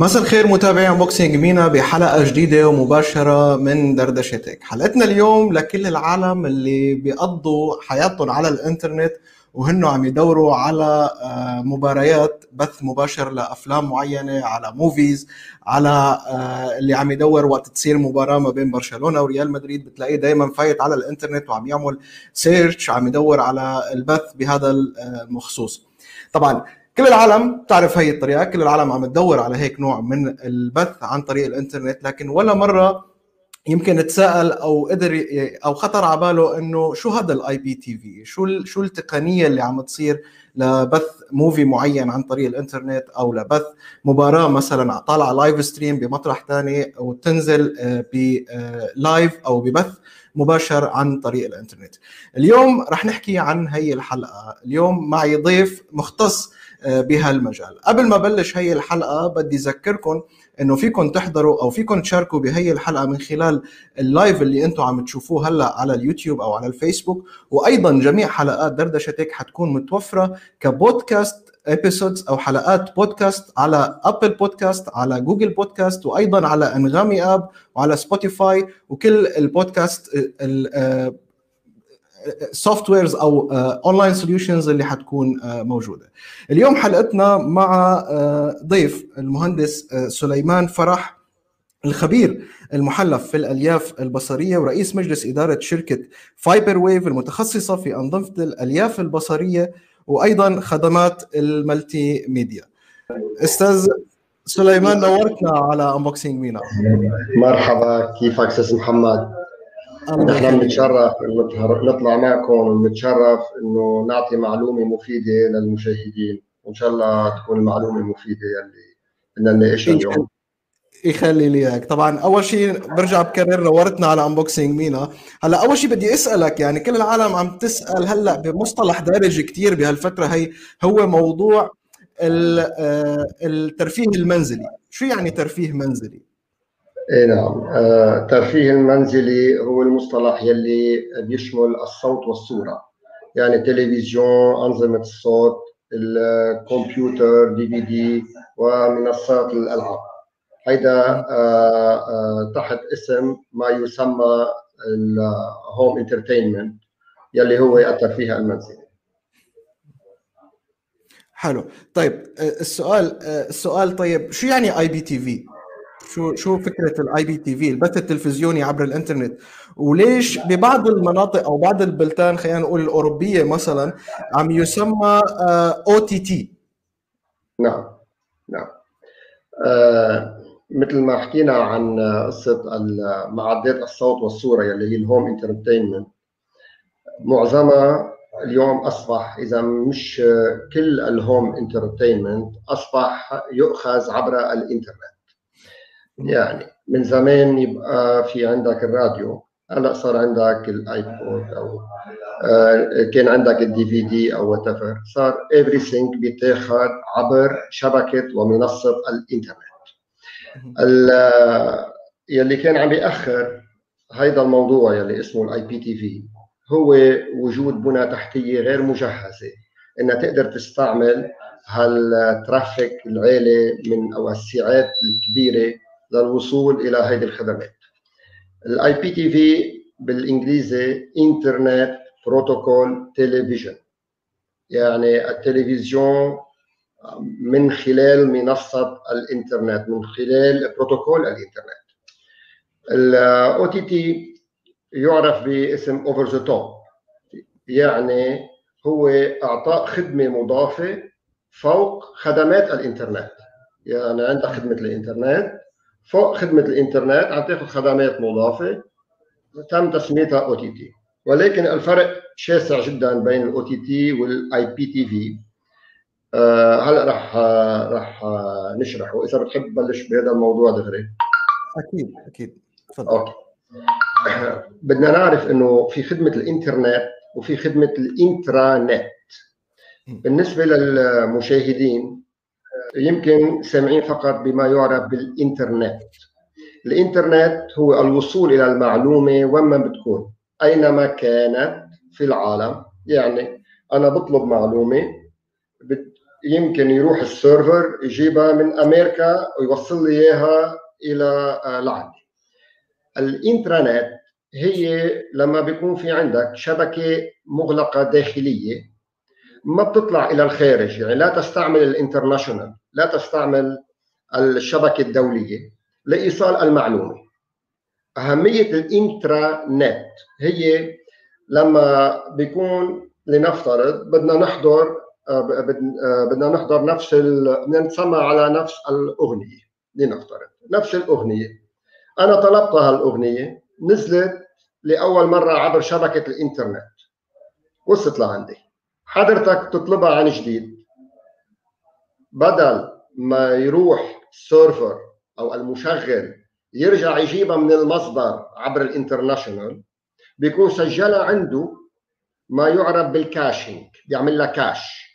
مساء الخير متابعي Unboxing MENA بحلقة جديدة ومباشرة من دردشتك حلقتنا اليوم لكل العالم اللي بيقضوا حياتهم على الإنترنت وهنو عم يدوروا على آه، مباريات بث مباشر لأفلام معينة على movies على آه، اللي عم يدور وقت تصير مباراة ما بين برشلونة وريال مدريد. بتلاقيه دائما فايت على الإنترنت وعم يعمل search عم يدور على البث بهذا المخصوص. طبعا كل العالم تعرف هي الطريقة كل العالم عم تدور على هيك نوع من البث عن طريق الإنترنت لكن ولا مرة يمكن تساءل أو قدر أو خطر على باله إنه شو هذا ال IPTV شو شو التقنية اللي عم تصير لبث movie معين عن طريق الإنترنت أو لبث مباراة مثلا طالعة live stream بمطرح ثاني وتنزل ب live آه، أو ببث مباشر عن طريق الإنترنت. اليوم رح نحكي عن هي الحلقة. اليوم معي ضيف مختص آه، بهالمجال. قبل ما بلش هي الحلقة بدي اذكركم إنه فيكم تحضروا أو فيكم تشاركوا بهي الحلقة من خلال ال live اللي أنتم عم تشوفوه هلأ على اليوتيوب أو على الفيسبوك. وأيضا جميع حلقات دردشتك حتكون متوفرة ك podcast episodes أو حلقات بودكاست على Apple Podcast على Google Podcast وأيضا على أنغامي app وعلى سبوتيفاي وكل ال podcast softwares أو online uh, solutions اللي حتكون uh, موجودة. اليوم حلقتنا مع uh, ضيف المهندس سليمان فرح الخبير المحلف في الألياف البصرية ورئيس مجلس إدارة شركة Fiber Wave المتخصصة في أنظمة الألياف البصرية وأيضا خدمات ال multimedia. أستاذ سليمان نورتنا على Unboxing MENA. مرحبا كيفك أستاذ محمد؟ نحن بنتشرف إنه نطلع معكم ونتشرف إنه نعطي معلومة مفيدة للمشاهدين. وإن شاء الله تكون المعلومة مفيدة يلي بدنا نناقشها اليوم. يخلي لي إياك. طبعا أول شيء برجع بكرر نورتنا على Unboxing MENA. هلأ أول شيء بدي أسألك يعني كل العالم عم تسأل هلأ بمصطلح دارج كثير بهالفترة هي هو موضوع آه، الترفيه المنزلي. شو يعني ترفيه منزلي؟ اي نعم. الترفيه آه، المنزلي هو المصطلح يلي بيشمل الصوت والصورة. يعني تلفزيون أنظمة الصوت الكمبيوتر DVD ومنصات الألعاب. هيدا آه، آه، تحت اسم ما يسمى ال home entertainment يلي هو الترفيه المنزلي. حلو. طيب السؤال السؤال طيب شو يعني IPTV شو شو فكرة ال IPTV البث التلفزيوني عبر الإنترنت؟ وليش ببعض المناطق أو بعض البلدان خلينا نقول الأوروبية مثلا عم يسمى OTT نعم نعم. آه مثل ما حكينا عن قصة معدات الصوت والصورة يلي هي ال home entertainment معظمها اليوم أصبح إذا مش كل ال home entertainment أصبح يؤخذ عبر الإنترنت. يعني من زمان يبقى في عندك الراديو هلا صار عندك ال iPod أو آه، كان عندك ال DVD أو what صار everything بيتاخذ عبر شبكة ومنصة الإنترنت. يلي كان عم بيأخر هيدا الموضوع يلي اسمه ال IPTV هو وجود بنى تحتية غير مجهزة إنها تقدر تستعمل هال traffic العالي من أو الساعات الكبيرة للوصول إلى هذه الخدمات. ال IPTV بالإنجليزي Internet Protocol Television يعني التلفزيون من خلال منصة الإنترنت من خلال بروتوكول الإنترنت. ال OTT يعرف باسم over the top يعني هو اعطاء خدمة مضافة فوق خدمات الإنترنت. يعني عندك خدمة الإنترنت فوق خدمة الإنترنت عم تاخذ خدمات مضافة تم تسميتها OTT ولكن الفرق شاسع جدا بين ال OTT وال IPTV هلأ رح رح نشرحه. إذا بتحب تبلش بهذا الموضوع دغري. أكيد أكيد. تفضل. okay. بدنا نعرف إنه في خدمة الإنترنت وفي خدمة ال intranet. بالنسبة للمشاهدين يمكن سامعين فقط بما يعرف بالإنترنت. الإنترنت هو الوصول إلى المعلومة وين ما بتكون أينما كانت في العالم. يعني أنا بطلب معلومة يمكن يروح ال server يجيبها من أمريكا ويوصل لي إياها إلى لعندي ال intranet هي لما بيكون في عندك شبكة مغلقة داخلية. ما بتطلع إلى الخارج يعني لا تستعمل ال international لا تستعمل الشبكة الدولية لايصال المعلومة. أهمية ال intranet هي لما بيكون لنفترض بدنا نحضر بدنا نحضر نفس بدنا نسمع على نفس الأغنية لنفترض نفس الأغنية. أنا طلبتها الاغنيه نزلت لأول مرة عبر شبكة الإنترنت وصلت لعندي. حضرتك تطلبها عن جديد. بدل ما يروح ال server أو المشغل يرجع يجيبها من المصدر عبر ال international بيكون سجلها عنده ما يعرف بال caching بيعمل لها cache.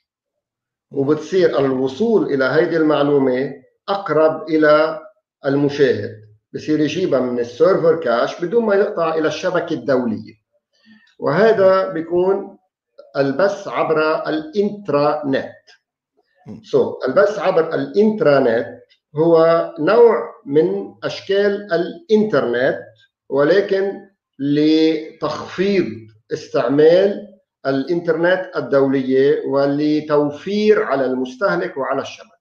وبتصير الوصول إلى هذه المعلومة أقرب إلى المشاهد. بصير يجيبها من ال server cache بدون ما يقطع إلى الشبكة الدولية. وهذا بيكون البث عبر ال intranet so so, البث عبر ال intranet هو نوع من أشكال الإنترنت ولكن لتخفيض استعمال الإنترنت الدولية ولتوفير على المستهلك وعلى الشبكة.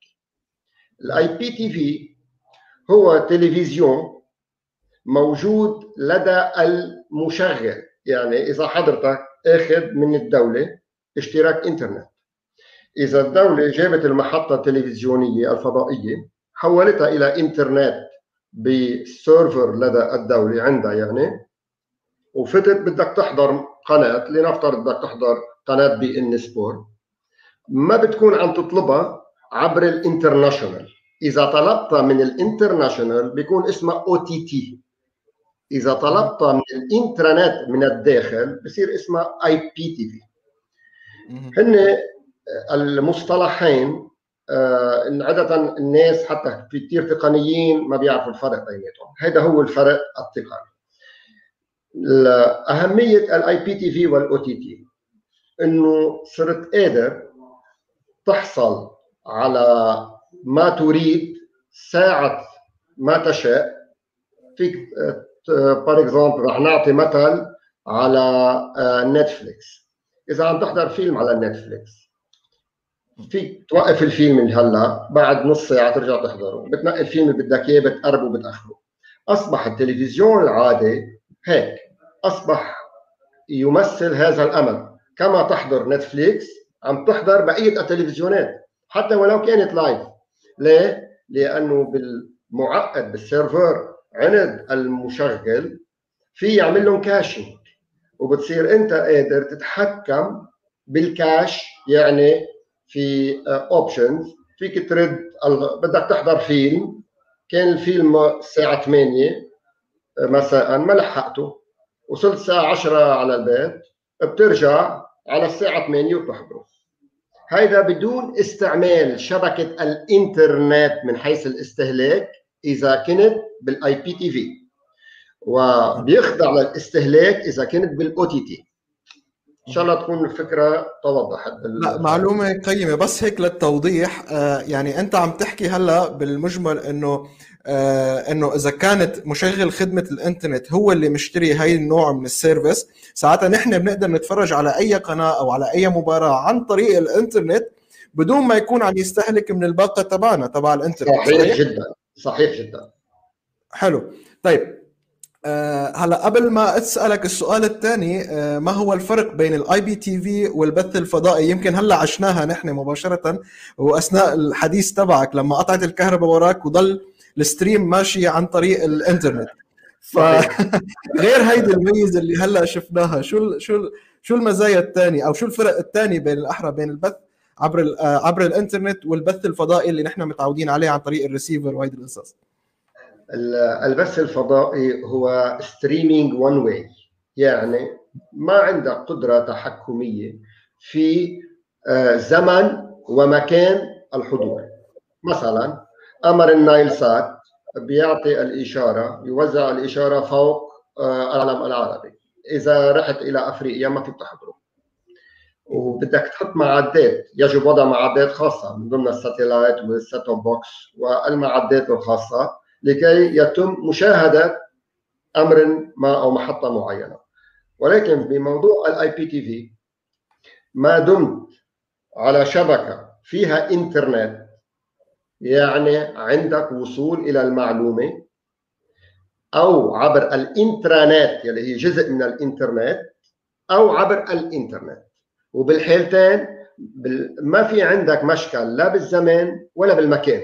ال IPTV هو تلفزيون موجود لدى المشغل. يعني إذا حضرتك اخذ من الدولة اشتراك إنترنت. إذا الدولة جابت المحطة التلفزيونية الفضائية حولتها إلى إنترنت ب server لدى الدولة عندها يعني وفتت بدك تحضر قناة لنفترض بدك تحضر قناة beIN Sport ما بتكون عم تطلبها عبر ال international. إذا طلبتها من ال international بيكون اسمها OTT. إذا طلبتها من ال intranet من الداخل بصير اسمها IPTV هن المصطلحين عادة الناس حتى في كثير تقنيين ما بيعرفوا الفرق بيناتهم. هذا هو الفرق التقني. أهمية ال IPTV وال OTT إنه صرت قادر تحصل على ما تريد ساعة ما تشاء فيك par exemple رح نعطي مثل على Netflix إذا عم تحضر فيلم على Netflix فيك توقف الفيلم من هلا بعد نص ساعة ترجع تحضره. بتنقي الفيلم اللي بدك إياه بتقربه بتأخره. أصبح التلفزيون العادي هيك. أصبح يمثل هذا الأمل. كما تحضر Netflix عم تحضر بقية التلفزيونات. حتى ولو كانت live ليه؟ لأنه بالمعقد بال server عند المشغل في يعمل لهم caching وبتصير أنت قادر تتحكم بال cache يعني في options فيك ترد بدك تحضر فيلم. كان الفيلم الساعة 8 مساء ما لحقته. وصلت الساعة 10 على البيت بترجع على الساعة 8 وبتحضره. هيدا بدون استعمال شبكة الإنترنت من حيث الاستهلاك. إذا كنت بال IPTV وبيخضع للاستهلاك إذا كنت بال OTT إن شاء الله تكون الفكرة توضحت لا معلومة قيمة بس هيك للتوضيح. آه يعني أنت عم تحكي هلأ بالمجمل إنه آه إنه إذا كانت مشغل خدمة الإنترنت هو اللي مشتري هاي النوع من ال service ساعتها نحن بنقدر نتفرج على أي قناة أو على أي مباراة عن طريق الإنترنت بدون ما يكون عم يستهلك من الباقة تبعنا تبع الإنترنت صحيح؟ جدا. صحيح جدا. حلو. طيب أه هلا قبل ما أسألك السؤال الثاني أه ما هو الفرق بين ال IPTV والبث الفضائي؟ يمكن هلا عشناها نحن مباشرة وأثناء الحديث تبعك لما قطعت الكهرباء وراك وضل ال stream ماشي عن طريق الإنترنت. فغير هيدي الميزة اللي هلا شفناها شو شو شو المزايا الثانية أو شو الفرق الثاني بين الأحرى بين البث؟ عبر عبر الإنترنت والبث الفضائي اللي نحن متعودين عليه عن طريق الريسيفر وهيدي القصص. البث الفضائي هو streaming one way يعني ما عندك قدرة تحكمية في زمن ومكان الحضور. مثلا قمر النايل سات بيعطي الإشارة يوزع الإشارة فوق العالم العربي. إذا رحت إلى أفريقيا ما فيك تحضره وبدك تحط معدات. يجب وضع معدات خاصة من ضمن ال satellite وال set top box والمعدات الخاصة لكي يتم مشاهدة أمر ما أو محطة معينة. ولكن بموضوع ال IPTV ما دمت على شبكة فيها إنترنت يعني عندك وصول إلى المعلومة أو عبر ال intranet يلي هي جزء من الإنترنت أو عبر الإنترنت. وبالحالتين ما في عندك مشكل لا بالزمان ولا بالمكان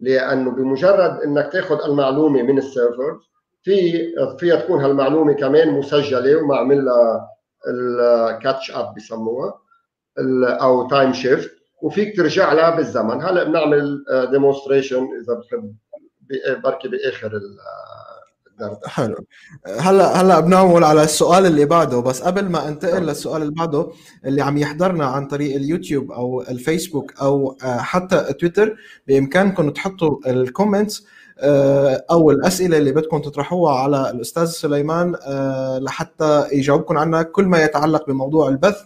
لأنه بمجرد إنك تأخذ المعلومة من ال server في فيها تكون هالمعلومة كمان مسجلة ومعمل لها ال catch up بسموها أو time shift وفيك ترجع لها بالزمن. هلأ بنعمل demonstration إذا بتحب بركي بآخر حلو. هلا هلا بنعمل على السؤال اللي بعده. بس قبل ما انتقل للسؤال اللي بعده اللي عم يحضرنا عن طريق اليوتيوب أو الفيسبوك أو حتى تويتر بإمكانكم تحطوا ال comments أو الأسئلة اللي بدكم تطرحوها على الأستاذ سليمان لحتى يجاوبكم عنها. كل ما يتعلق بموضوع البث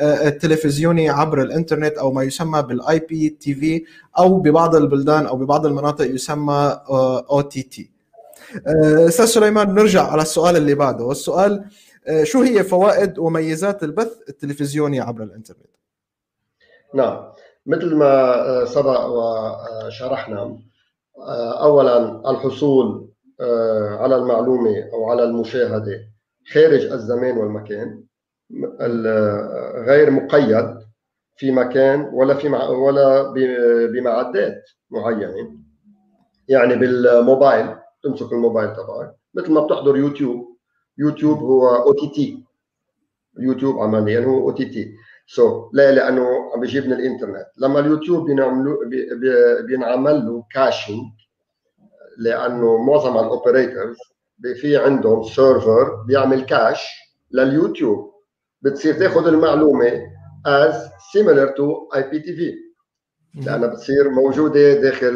التلفزيوني عبر الإنترنت أو ما يسمى بال IPTV أو ببعض البلدان أو ببعض المناطق يسمى OTT أستاذ سليمان نرجع على السؤال اللي بعده. والسؤال شو هي فوائد وميزات البث التلفزيوني عبر الإنترنت؟ نعم. مثل ما سبق وشرحنا اولا الحصول على المعلومة أو على المشاهدة خارج الزمان والمكان غير مقيد في مكان ولا في مع ولا بمعدات معينة يعني بالموبايل. تمسك الموبايل تبعك مثل ما بتحضر يوتيوب. يوتيوب هو OTT يوتيوب عمليا هو OTT so لا لأنه عم بيجيب من الإنترنت. لما اليوتيوب بينعملوا بينعمل له caching لأنه معظم ال operators في عندهم server بيعمل cache لليوتيوب. بتصير تاخذ المعلومة as similar to IPTV لأنها بتصير موجودة داخل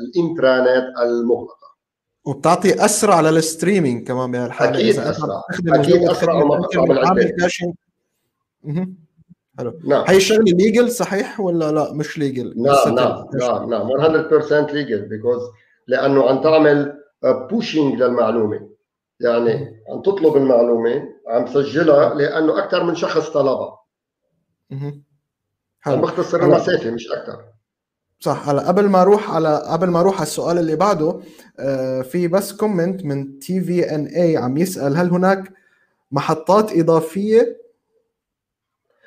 ال intranet المغلقة. وبتعطي أسرع لل streaming كمان بهالحاله أكيد أسرع. أكيد أسرع وما حلو نعم. هي الشغله legal صحيح ولا لا؟ مش legal؟ نعم نعم نعم نعم. 100% legal because لأنه عم تعمل pushing للمعلومة. يعني عم تطلب المعلومة عم تسجلها لأنه أكثر من شخص طلبها. عم بختصر المسافه مش أكثر. صح. هلا قبل ما أروح على قبل ما أروح على السؤال اللي بعده في بس comment من TV ان اي عم يسأل هل هناك محطات إضافية؟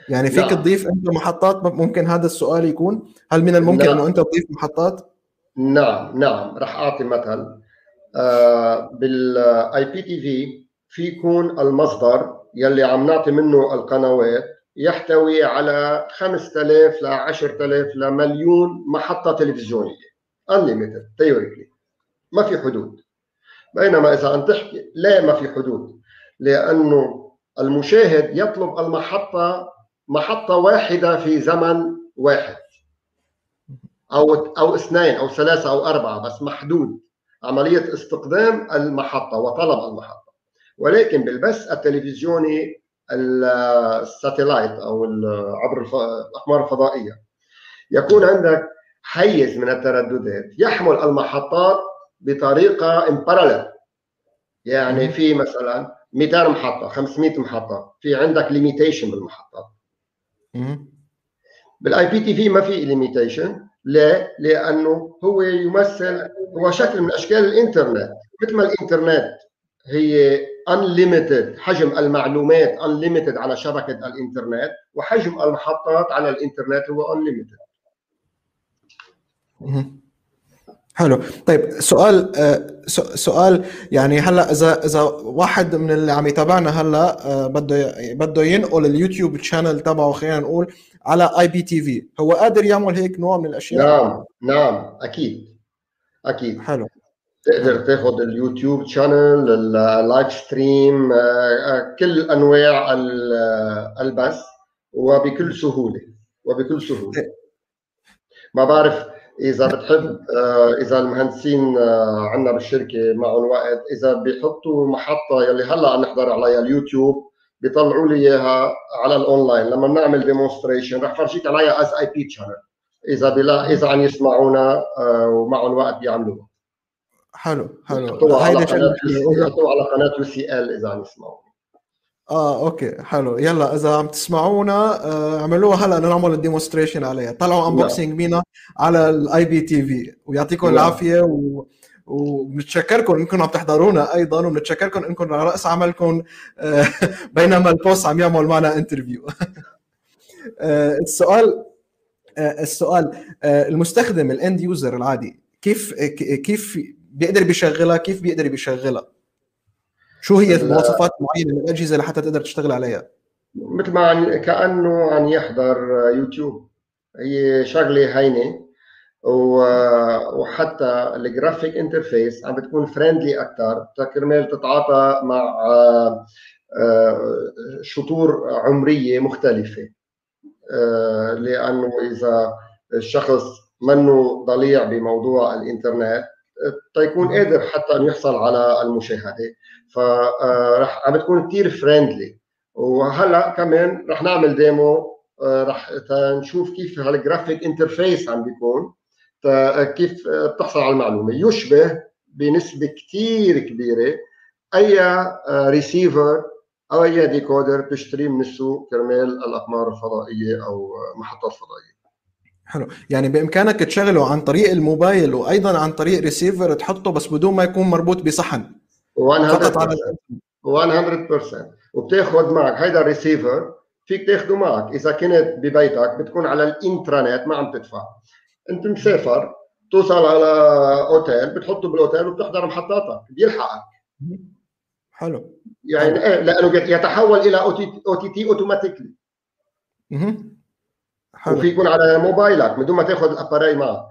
يعني فيك نعم. تضيف أنت محطات ممكن هذا السؤال يكون؟ هل من الممكن نعم. إنه أنت تضيف محطات؟ نعم نعم. راح أعطي مثل آه بال IPTV في يكون المصدر يلي عم نعطي منه القنوات يحتوي على 5000 ل 10000 لمليون محطة تلفزيونية. Unlimited. Theoretically. ما في حدود. بينما إذا عم تحكي لا ما في حدود. لأنه المشاهد يطلب المحطة محطة واحدة في زمن واحد. أو أو اثنين أو ثلاثة أو أربعة بس محدود. عملية استقدام المحطة وطلب المحطة. ولكن بالبث التلفزيوني الساتلايت أو عبر الأقمار الفضائية. يكون عندك حيز من الترددات. يحمل المحطات بطريقة in parallel يعني في مثلا 200 محطة 500 محطة. في عندك limitation بالمحطات بال IPTV ما في limitation ليه؟ لأنه هو يمثل هو شكل من أشكال الإنترنت. مثل ما الإنترنت هي unlimited حجم المعلومات unlimited على شبكة الإنترنت وحجم المحطات على الإنترنت هو unlimited. حلو. طيب سؤال سؤال يعني هلأ إذا إذا واحد من اللي عم يتابعنا هلأ بده بده ينقل اليوتيوب channel تبعه خلينا نقول على IPTV هو قادر يعمل هيك نوع من الأشياء؟ نعم نعم أكيد أكيد. حلو. تقدر تاخذ اليوتيوب channel ال live stream كل أنواع البث وبكل سهولة وبكل سهولة. ما بعرف إذا بتحب إذا المهندسين عندنا بالشركة معهم وقت إذا بيحطوا محطة يلي هلأ عم نحضر عليها اليوتيوب بيطلعوا لي إياها على الاونلاين لما بنعمل demonstration رح فرجيك عليها as IP channel إذا بلا إذا عم يسمعونا ومعهم وقت بيعملوها. حلو حلو. يحطوها على قناه يحطوها على قناة UCL إذا عم يسمعونا آه okay حلو. يلا إذا عم تسمعونا آه اعملوها هلا نعمل ال demonstration عليها. طلعوا Unboxing MENA على ال IPTV ويعطيكم العافية و... وبنتشكركم إنكم عم تحضرونا أيضا وبنتشكركم إنكم على رأس عملكم آه بينما ال boss عم يعمل معنا interview آه السؤال آه السؤال آه المستخدم ال end user العادي كيف كيف بيقدر بيشغلها كيف بيقدر بيشغلها؟ شو هي المواصفات معينة من الأجهزة لحتى تقدر تشتغل عليها؟ مثل ما عن كأنه عم يحضر يوتيوب. هي شغلة هينة وحتى ال graphic interface عم بتكون friendly أكثر كرمال تتعاطى مع شطور عمرية مختلفة. لأنه إذا الشخص منه ضليع بموضوع الإنترنت تيكون قادر حتى أن يحصل على المشاهدة. فرح عم بتكون كثير friendly وهلأ كمان رح نعمل demo رح نشوف كيف هال graphic interface عم بيكون كيف بتحصل على المعلومة. يشبه بنسبة كثير كبيرة أي ريسيفر أو أي decoder بتشتريه من السوق كرمال الأقمار الفضائية أو محطات فضائية. حلو. يعني بإمكانك تشغله عن طريق الموبايل وأيضا عن طريق ريسيفر تحطه بس بدون ما يكون مربوط بصحن. 100% 100% وبتاخذ معك هيدا الريسيفر فيك تاخده معك. إذا كنت ببيتك بتكون على ال intranet ما عم تدفع. أنت مسافر توصل على أوتيل بتحطه بالأوتيل وبتحضر محطاتك. بيلحقك. حلو. يعني إيه لأنه يتحول إلى OTT automatically حلو. وفي يكون على موبايلك بدون ما تاخذ الاباري معك.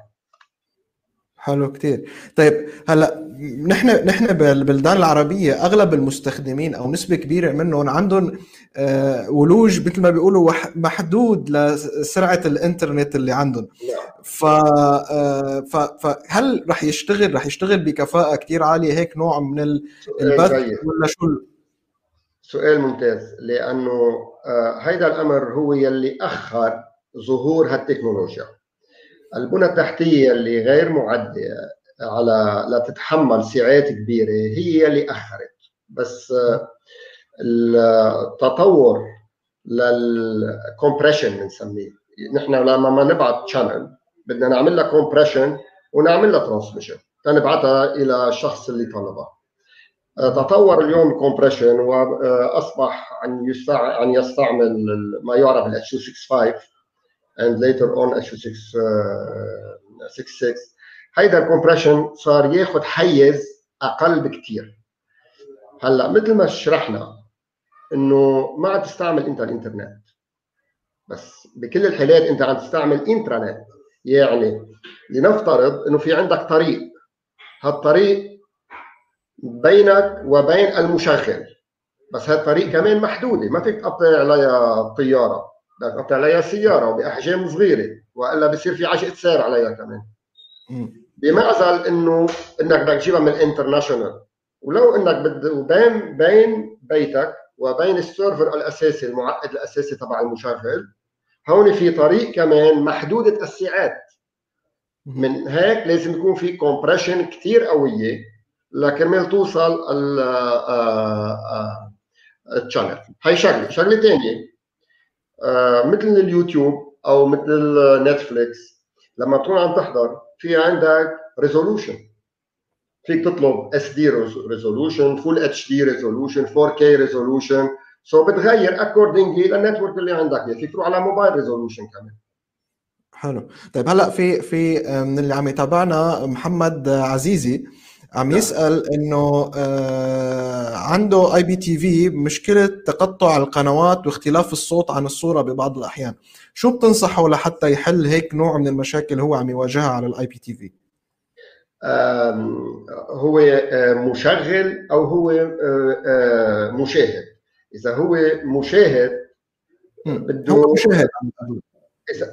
حلو كتير. طيب هلا نحن نحن بالبلدان العربية أغلب المستخدمين أو نسبة كبيرة منهم عندهم ولوج مثل ما بيقولوا محدود لسرعة الإنترنت اللي عندهم. ف فهل رح يشتغل رح يشتغل بكفاءة كتير عالية؟ هيك نوع من البث ولا شو؟ سؤال ممتاز لأنه هيدا الأمر هو يلي أخر ظهور هالتكنولوجيا. البنى التحتية اللي غير معدة على لتتحمل سعات كبيرة هي اللي أخرت. بس التطور لل compression بنسميه. نحن لما ما نبعت channel بدنا نعمل لها compression ونعمل لها transmission تنبعتها إلى الشخص اللي طلبها. تطور اليوم ال compression وأصبح عن يستعمل ما يعرف ال 265 and later on 266 هيدا ال compression صار ياخذ حيز أقل بكثير هلأ مثل ما شرحنا إنه ما عم تستعمل أنت الإنترنت. بس بكل الحالات أنت عم تستعمل إنترنت. يعني لنفترض إنه في عندك طريق. هالطريق بينك وبين المشغل بس هالطريق كمان محدودة. ما فيك تقطع عليها طيارة. بدك تقطع عليها سياره وباحجام صغيره والا بصير في عجقه سير عليها كمان بمعزل انه انك بدك تجيبها من ال international ولو انك بد بين بين بيتك وبين السيرفر الاساسي المعقد الاساسي تبع المشغل هون في طريق كمان محدوده السعات من هيك لازم يكون في compression كثير قويه لكرمال توصل ال channel هي شغله شغله ثانية مثل اليوتيوب أو مثل نتفليكس لما تكون عم تحضر في عندك resolution فيك تطلب SD resolution full HD resolution 4K resolution so بتغير accordingly لل network اللي عندك فيك تروح على موبايل resolution كمان. حلو. طيب هلأ في في من اللي عم يتابعنا محمد عزيزي. عم يسأل إنه عنده IPTV مشكلة تقطع القنوات واختلاف الصوت عن الصورة ببعض الأحيان. شو بتنصحه لحتى يحل هيك نوع من المشاكل هو عم يواجهها على ال IPTV هو مشغل أو هو مشاهد. إذا هو مشاهد بده هو مشاهد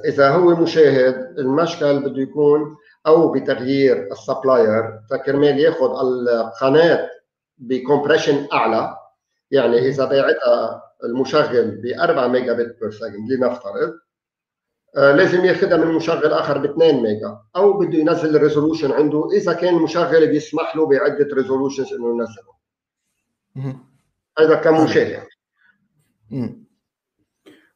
إذا هو مشاهد المشكل بده يكون أو بتغيير supplier ال فكرمال ياخذ القناه ب compression أعلى. يعني إذا باعتها المشغل ب 4 megabit per second لنفترض آه، لازم ياخذها من مشغل آخر ب 2 mega. أو بده ينزل ال resolution عنده. إذا كان مشغل بيسمح له بعدة resolutions إنه ينزله. هذا كمشاهد.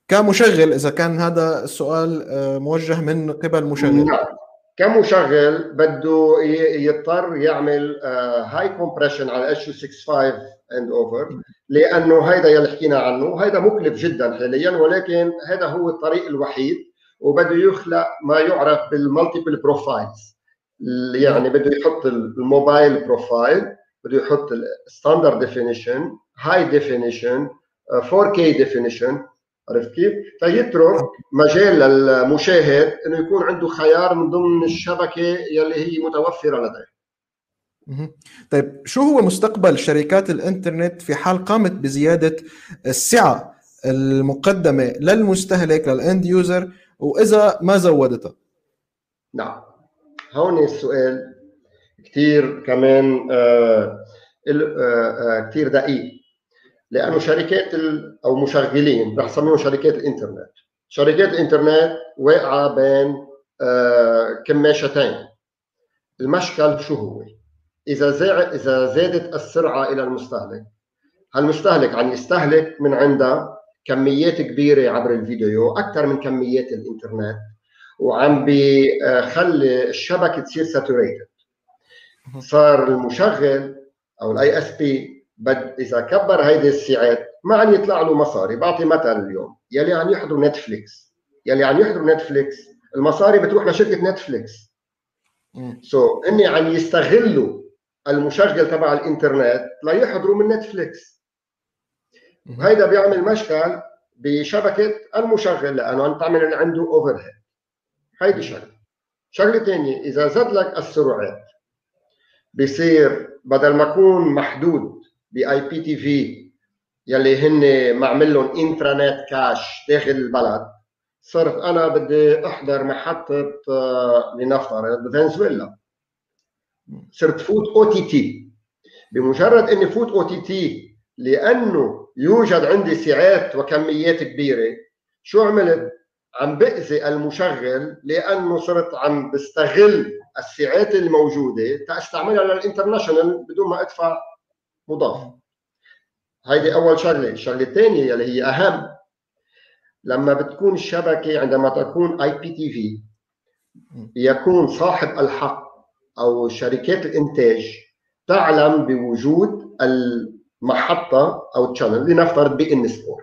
كمشغل إذا كان هذا السؤال آه، موجه من قبل مشغل. نعم. كمشغل بده يضطر يعمل high compression على H 265 and over لأنه هيدا يلي حكينا عنه هيدا مكلف جدا حاليا ولكن هذا هو الطريق الوحيد وبده يخلق ما يعرف بال multiple profiles يعني بده يحط ال mobile profile بده يحط ال standard definition high definition 4K definition عرفت كيف؟ فيترك مجال للمشاهد إنه يكون عنده خيار من ضمن الشبكة يلي هي متوفرة لديه. طيب شو هو مستقبل شركات الإنترنت في حال قامت بزيادة السعة المقدمة للمستهلك لل end user وإذا ما زودتها؟ نعم هون السؤال كثير كمان آه آه آه كثير دقيق لأنه شركات أو مشغلين رح نسميهم شركات الإنترنت. شركات الإنترنت واقعة بين آه كماشتين. المشكل شو هو؟ إذا إذا زادت السرعة إلى المستهلك هالمستهلك عم يستهلك من عندها كميات كبيرة عبر الفيديو أكثر من كميات الإنترنت وعم بيخلي الشبكة تصير saturated صار المشغل أو ال ISP بده إذا كبر هيدي السعات ما عم يطلع له مصاري. بعطي مثل اليوم. يلي عم يحضروا نتفليكس يلي عم يحضروا نتفليكس المصاري بتروح لشركة نتفليكس so, يعني عم يستغلوا المشغل تبع الإنترنت ليحضروا من نتفليكس هيدا بيعمل مشكل بشبكة المشغل لأنه عم تعمل عنده overhead هيدي شغلة. شغلة ثانية إذا زاد لك السرعات بصير بدل ما اكون محدود ب IPTV يلي هن معمل لهم intranet cache داخل البلد. صرت أنا بدي أحضر محطة آه، لنفترض فنزويلا صرت فوت OTT. بمجرد إني فوت OTT لأنه يوجد عندي سعات وكميات كبيرة. شو عملت؟ عم بأذي المشغل لأنه صرت عم بستغل السعات الموجودة تاستعملها لل international بدون ما أدفع مضاف. هيدي أول شغلة الشغلة الثانية اللي هي أهم. لما بتكون الشبكة عندما تكون IPTV يكون صاحب الحق أو شركات الإنتاج تعلم بوجود المحطة أو ال channel لنفترض beIN Sport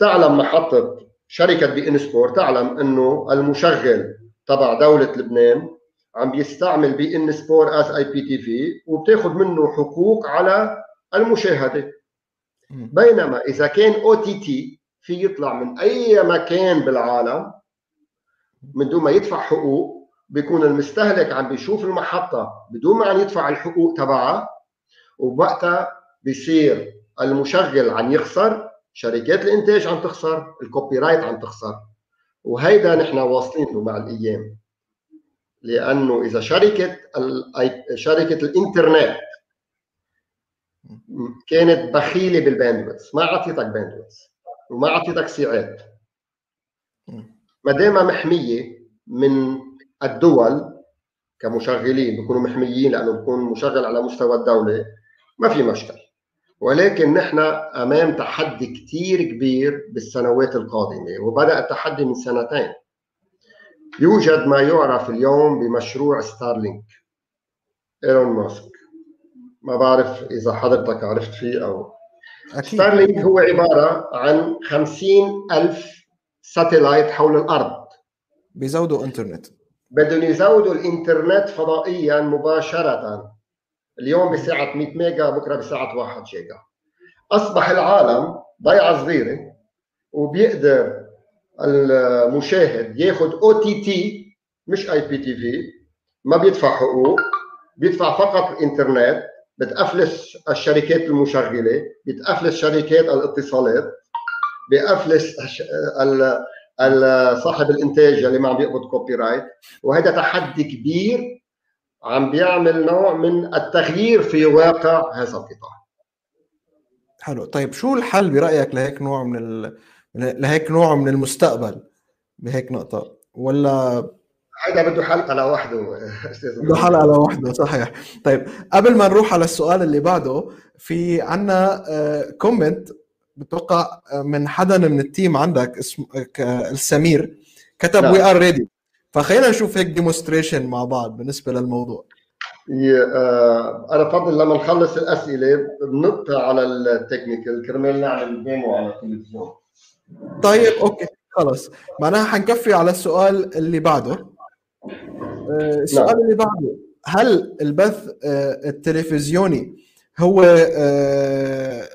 تعلم محطة شركة beIN Sport تعلم إنه المشغل تبع دولة لبنان عم بيستعمل بي ان سبور از اي بي تي في وبتاخذ منه حقوق على المشاهدة. بينما إذا كان OTT في يطلع من أي مكان بالعالم من دون ما يدفع حقوق بيكون المستهلك عم بيشوف المحطة بدون ما عم يدفع الحقوق تبعها وبوقتها بيصير المشغل عم يخسر شركات الإنتاج عم تخسر ال copyright عم تخسر. وهيدا نحن واصلين له مع الأيام. لأنه إذا شركه شركه الإنترنت كانت بخيلة بال bandwidth ما أعطيتك bandwidth وما أعطيتك سعات ما دامها محمية من الدول كمشغلين بيكونوا محميين لأنه بيكون مشغل على مستوى الدولة ما في مشكل. ولكن نحن أمام تحدي كثير كبير بالسنوات القادمة وبدأ التحدي من سنتين. يوجد ما يعرف اليوم بمشروع ستارلينك. إيلون ماسك. ما بعرف إذا حضرتك عرفت فيه أو أكيد. ستارلينك هو عبارة عن خمسين ألف satellite حول الأرض. بيزودوا إنترنت. بدهم يزودوا الإنترنت فضائيا مباشرة. اليوم بسعه 100 mega بكرة بسعه 1 جيجا. أصبح العالم ضيعة صغيرة وبيقدر المشاهد ياخذ OTT مش IPTV ما بيدفع حقوق بيدفع فقط الإنترنت بتأفلس الشركات المشغلة بتأفلس شركات الاتصالات بأفلس صاحب الإنتاج اللي ما عم بيقبض copyright وهذا تحدي كبير عم بيعمل نوع من التغيير في واقع هذا القطاع. حلو. طيب شو الحل برأيك لهيك نوع من ال... لهيك نوع من المستقبل بهيك نقطة. ولا هذا بده حلقة لوحده بده حلقة لوحده صحيح. طيب قبل ما نروح على السؤال اللي بعده في عنا comment بتوقع من حدا من ال team عندك اسمه السمير كتب we are ready فخلينا نشوف هيك demonstration مع بعض بالنسبة للموضوع. آه، أنا بفضل لما نخلص الأسئلة بنط على ال technical كرمال نعمل demo على التلفزيون. طيب okay خلص معناها حنكفي على السؤال اللي بعده آه، السؤال نعم. اللي بعده هل البث آه، التلفزيوني هو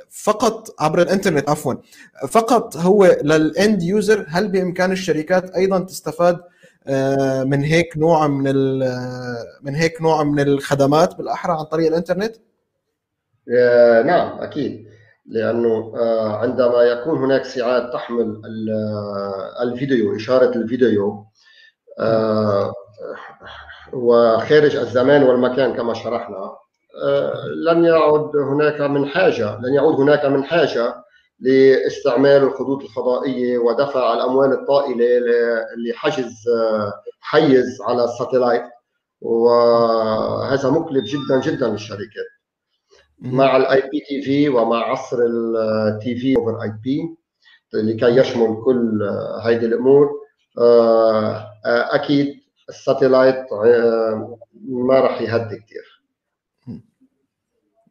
فقط عبر الإنترنت عفوا فقط هو للإند يوزر هل بإمكان الشركات أيضا تستفاد آه، من هيك نوع من من هيك نوع من الخدمات بالأحرى عن طريق الإنترنت؟ آه، نعم أكيد لأنه آه، عندما يكون هناك ساعات تحمل الفيديو إشارة الفيديو وخارج الزمان والمكان كما شرحنا لن يعد هناك من حاجة لن يعود هناك من حاجة لاستعمال الخطوط الفضائية ودفع الأموال الطائلة لحجز حيز على ال satellite. وهذا مكلف جدا جدا للشركات. مع ال IPTV ومع عصر ال TV over IP لكي يشمل كل هذه الأمور. أكيد ال satellite ما راح يهدي كثير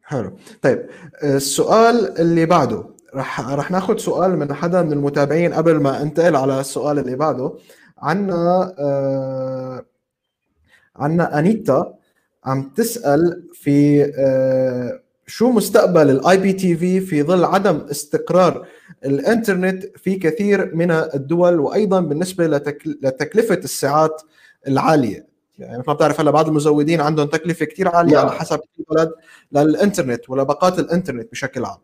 حلو. طيب السؤال اللي بعده. رح رح ناخذ سؤال من حدا من المتابعين قبل ما انتقل على السؤال اللي بعده عنا آه عنا أنيتا عم تسأل في آه شو مستقبل ال IPTV في ظل عدم استقرار الإنترنت في كثير من الدول وأيضا بالنسبة لتكلفة الساعات العالية؟ يعني مثل ما بتعرف هلا بعض المزودين عندهم تكلفة كثير عالية نعم. على حسب كل بلد للإنترنت ولباقات الإنترنت بشكل عام.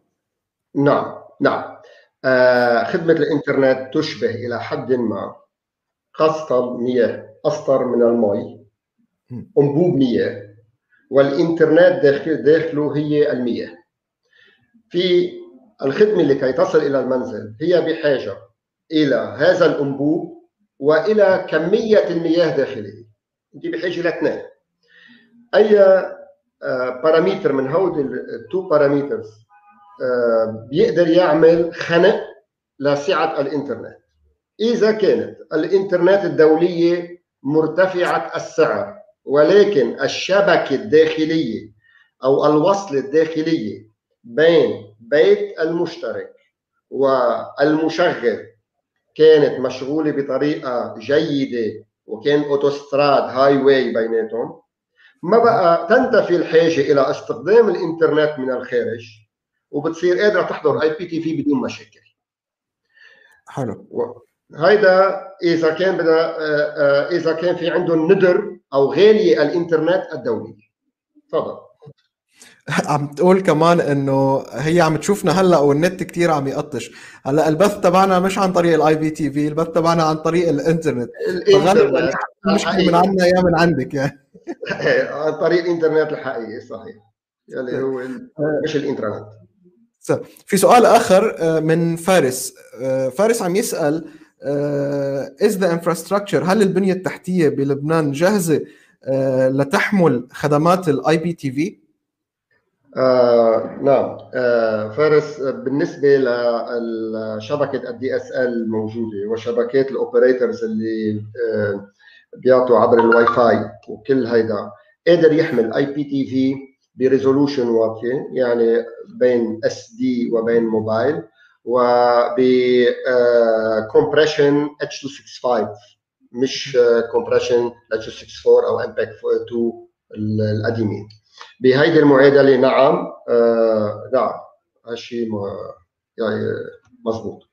نعم نعم. آه خدمة الإنترنت تشبه إلى حد ما خاصة مياه أسطر من المي أنبوب مياه. والإنترنت داخل داخله هي المياه. في الخدمة لكي تصل إلى المنزل هي بحاجة إلى هذا الأنبوب وإلى كمية المياه داخله أنت بحاجة إلى اثنين. أي parameter من هود ال two parameters آه، بيقدر يعمل خنق لسعة الإنترنت. إذا كانت الإنترنت الدولية مرتفعة السعر ولكن الشبكة الداخلية أو الوصل الداخلية بين بيت المشترك والمشغل كانت مشغولة بطريقة جيدة وكان أوتوستراد highway بيناتهم. ما بقى تنتفي الحاجة إلى استخدام الإنترنت من الخارج وبتصير قادرة تحضر IPTV بدون مشاكل. حلو. هيدا إذا كان بدها آه، آه، إذا كان في عندهم ندر أو غاليه الإنترنت الدولي. تفضل. عم تقول كمان إنه هي عم تشوفنا هلأ والنت كثير عم يقطش. هلأ البث تبعنا مش عن طريق ال IPTV البث تبعنا عن طريق الإنترنت الانترنت مش من عندنا يا من عندك يعني. عن طريق الإنترنت الحقيقي صحيح. يلي هو مش الإنترنت. في سؤال آخر آه، من فارس. آه، فارس عم يسأل is the infrastructure هل البنية التحتية بلبنان جاهزة؟ آه، لتحمل خدمات ال IPTV؟ نعم. آه فارس بالنسبة لشبكه ال DSL الموجوده وشبكات ال operators اللي آه بيعطوا عبر الواي فاي وكل هيدا قادر يحمل IPTV ب resolution واطيه يعني بين SD وبين موبايل وب compression H 265 مش compression H 264 أو MPEG 2 القديمين. بهيدي المعادله نعم آه نعم هالشيء يعني مضبوط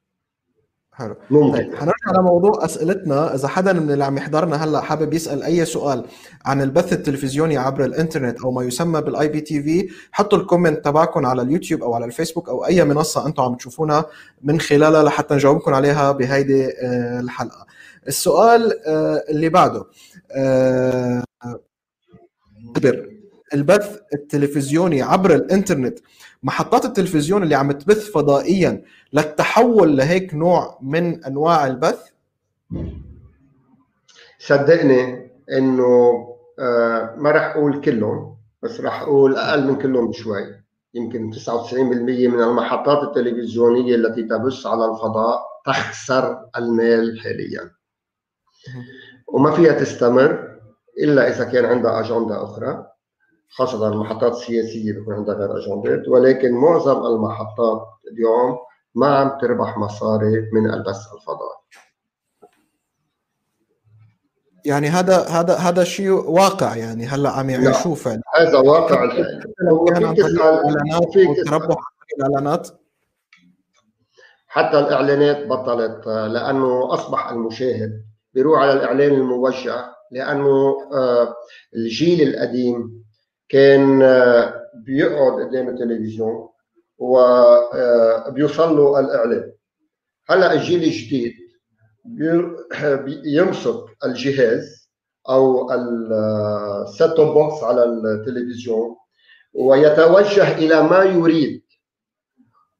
حلو. ممكن طيب حنرجع لموضوع أسئلتنا. إذا حدا من اللي عم يحضرنا هلا حابب يسأل أي سؤال عن البث التلفزيوني عبر الإنترنت أو ما يسمى بال IPTV حطوا ال comment تبعكم على اليوتيوب أو على الفيسبوك أو أي منصة أنتم عم تشوفونا من خلالها لحتى نجاوبكم عليها بهيدي آه، الحلقة. السؤال آه، اللي بعده آه، البث التلفزيوني عبر الإنترنت محطات التلفزيون اللي عم تبث فضائيا للتحول لهيك نوع من أنواع البث؟ صدقني إنه آه ما راح أقول كلهم بس راح أقول أقل من كلهم بشوي يمكن 99% من المحطات التلفزيونية التي تبث على الفضاء تخسر المال حاليا. وما فيها تستمر إلا إذا كان عندها أجندة أخرى. خاصة المحطات السياسية بيكون عندها غير أجندات ولكن معظم المحطات اليوم ما عم تربح مصاري من البث الفضائي. يعني هذا هذا هذا شيء واقع يعني هلا عم يعيشوه فعلا هذا واقع تسال تربح الإعلانات. حتى الإعلانات بطلت لأنه أصبح المشاهد بيروح على الإعلان الموجه لأنه آه، الجيل القديم كان آه، بيقعد قدام التلفزيون وبيوصل آه، له الاعلان هلأ الجيل الجديد يمسك الجهاز أو ال set box على التلفزيون ويتوجه إلى ما يريد.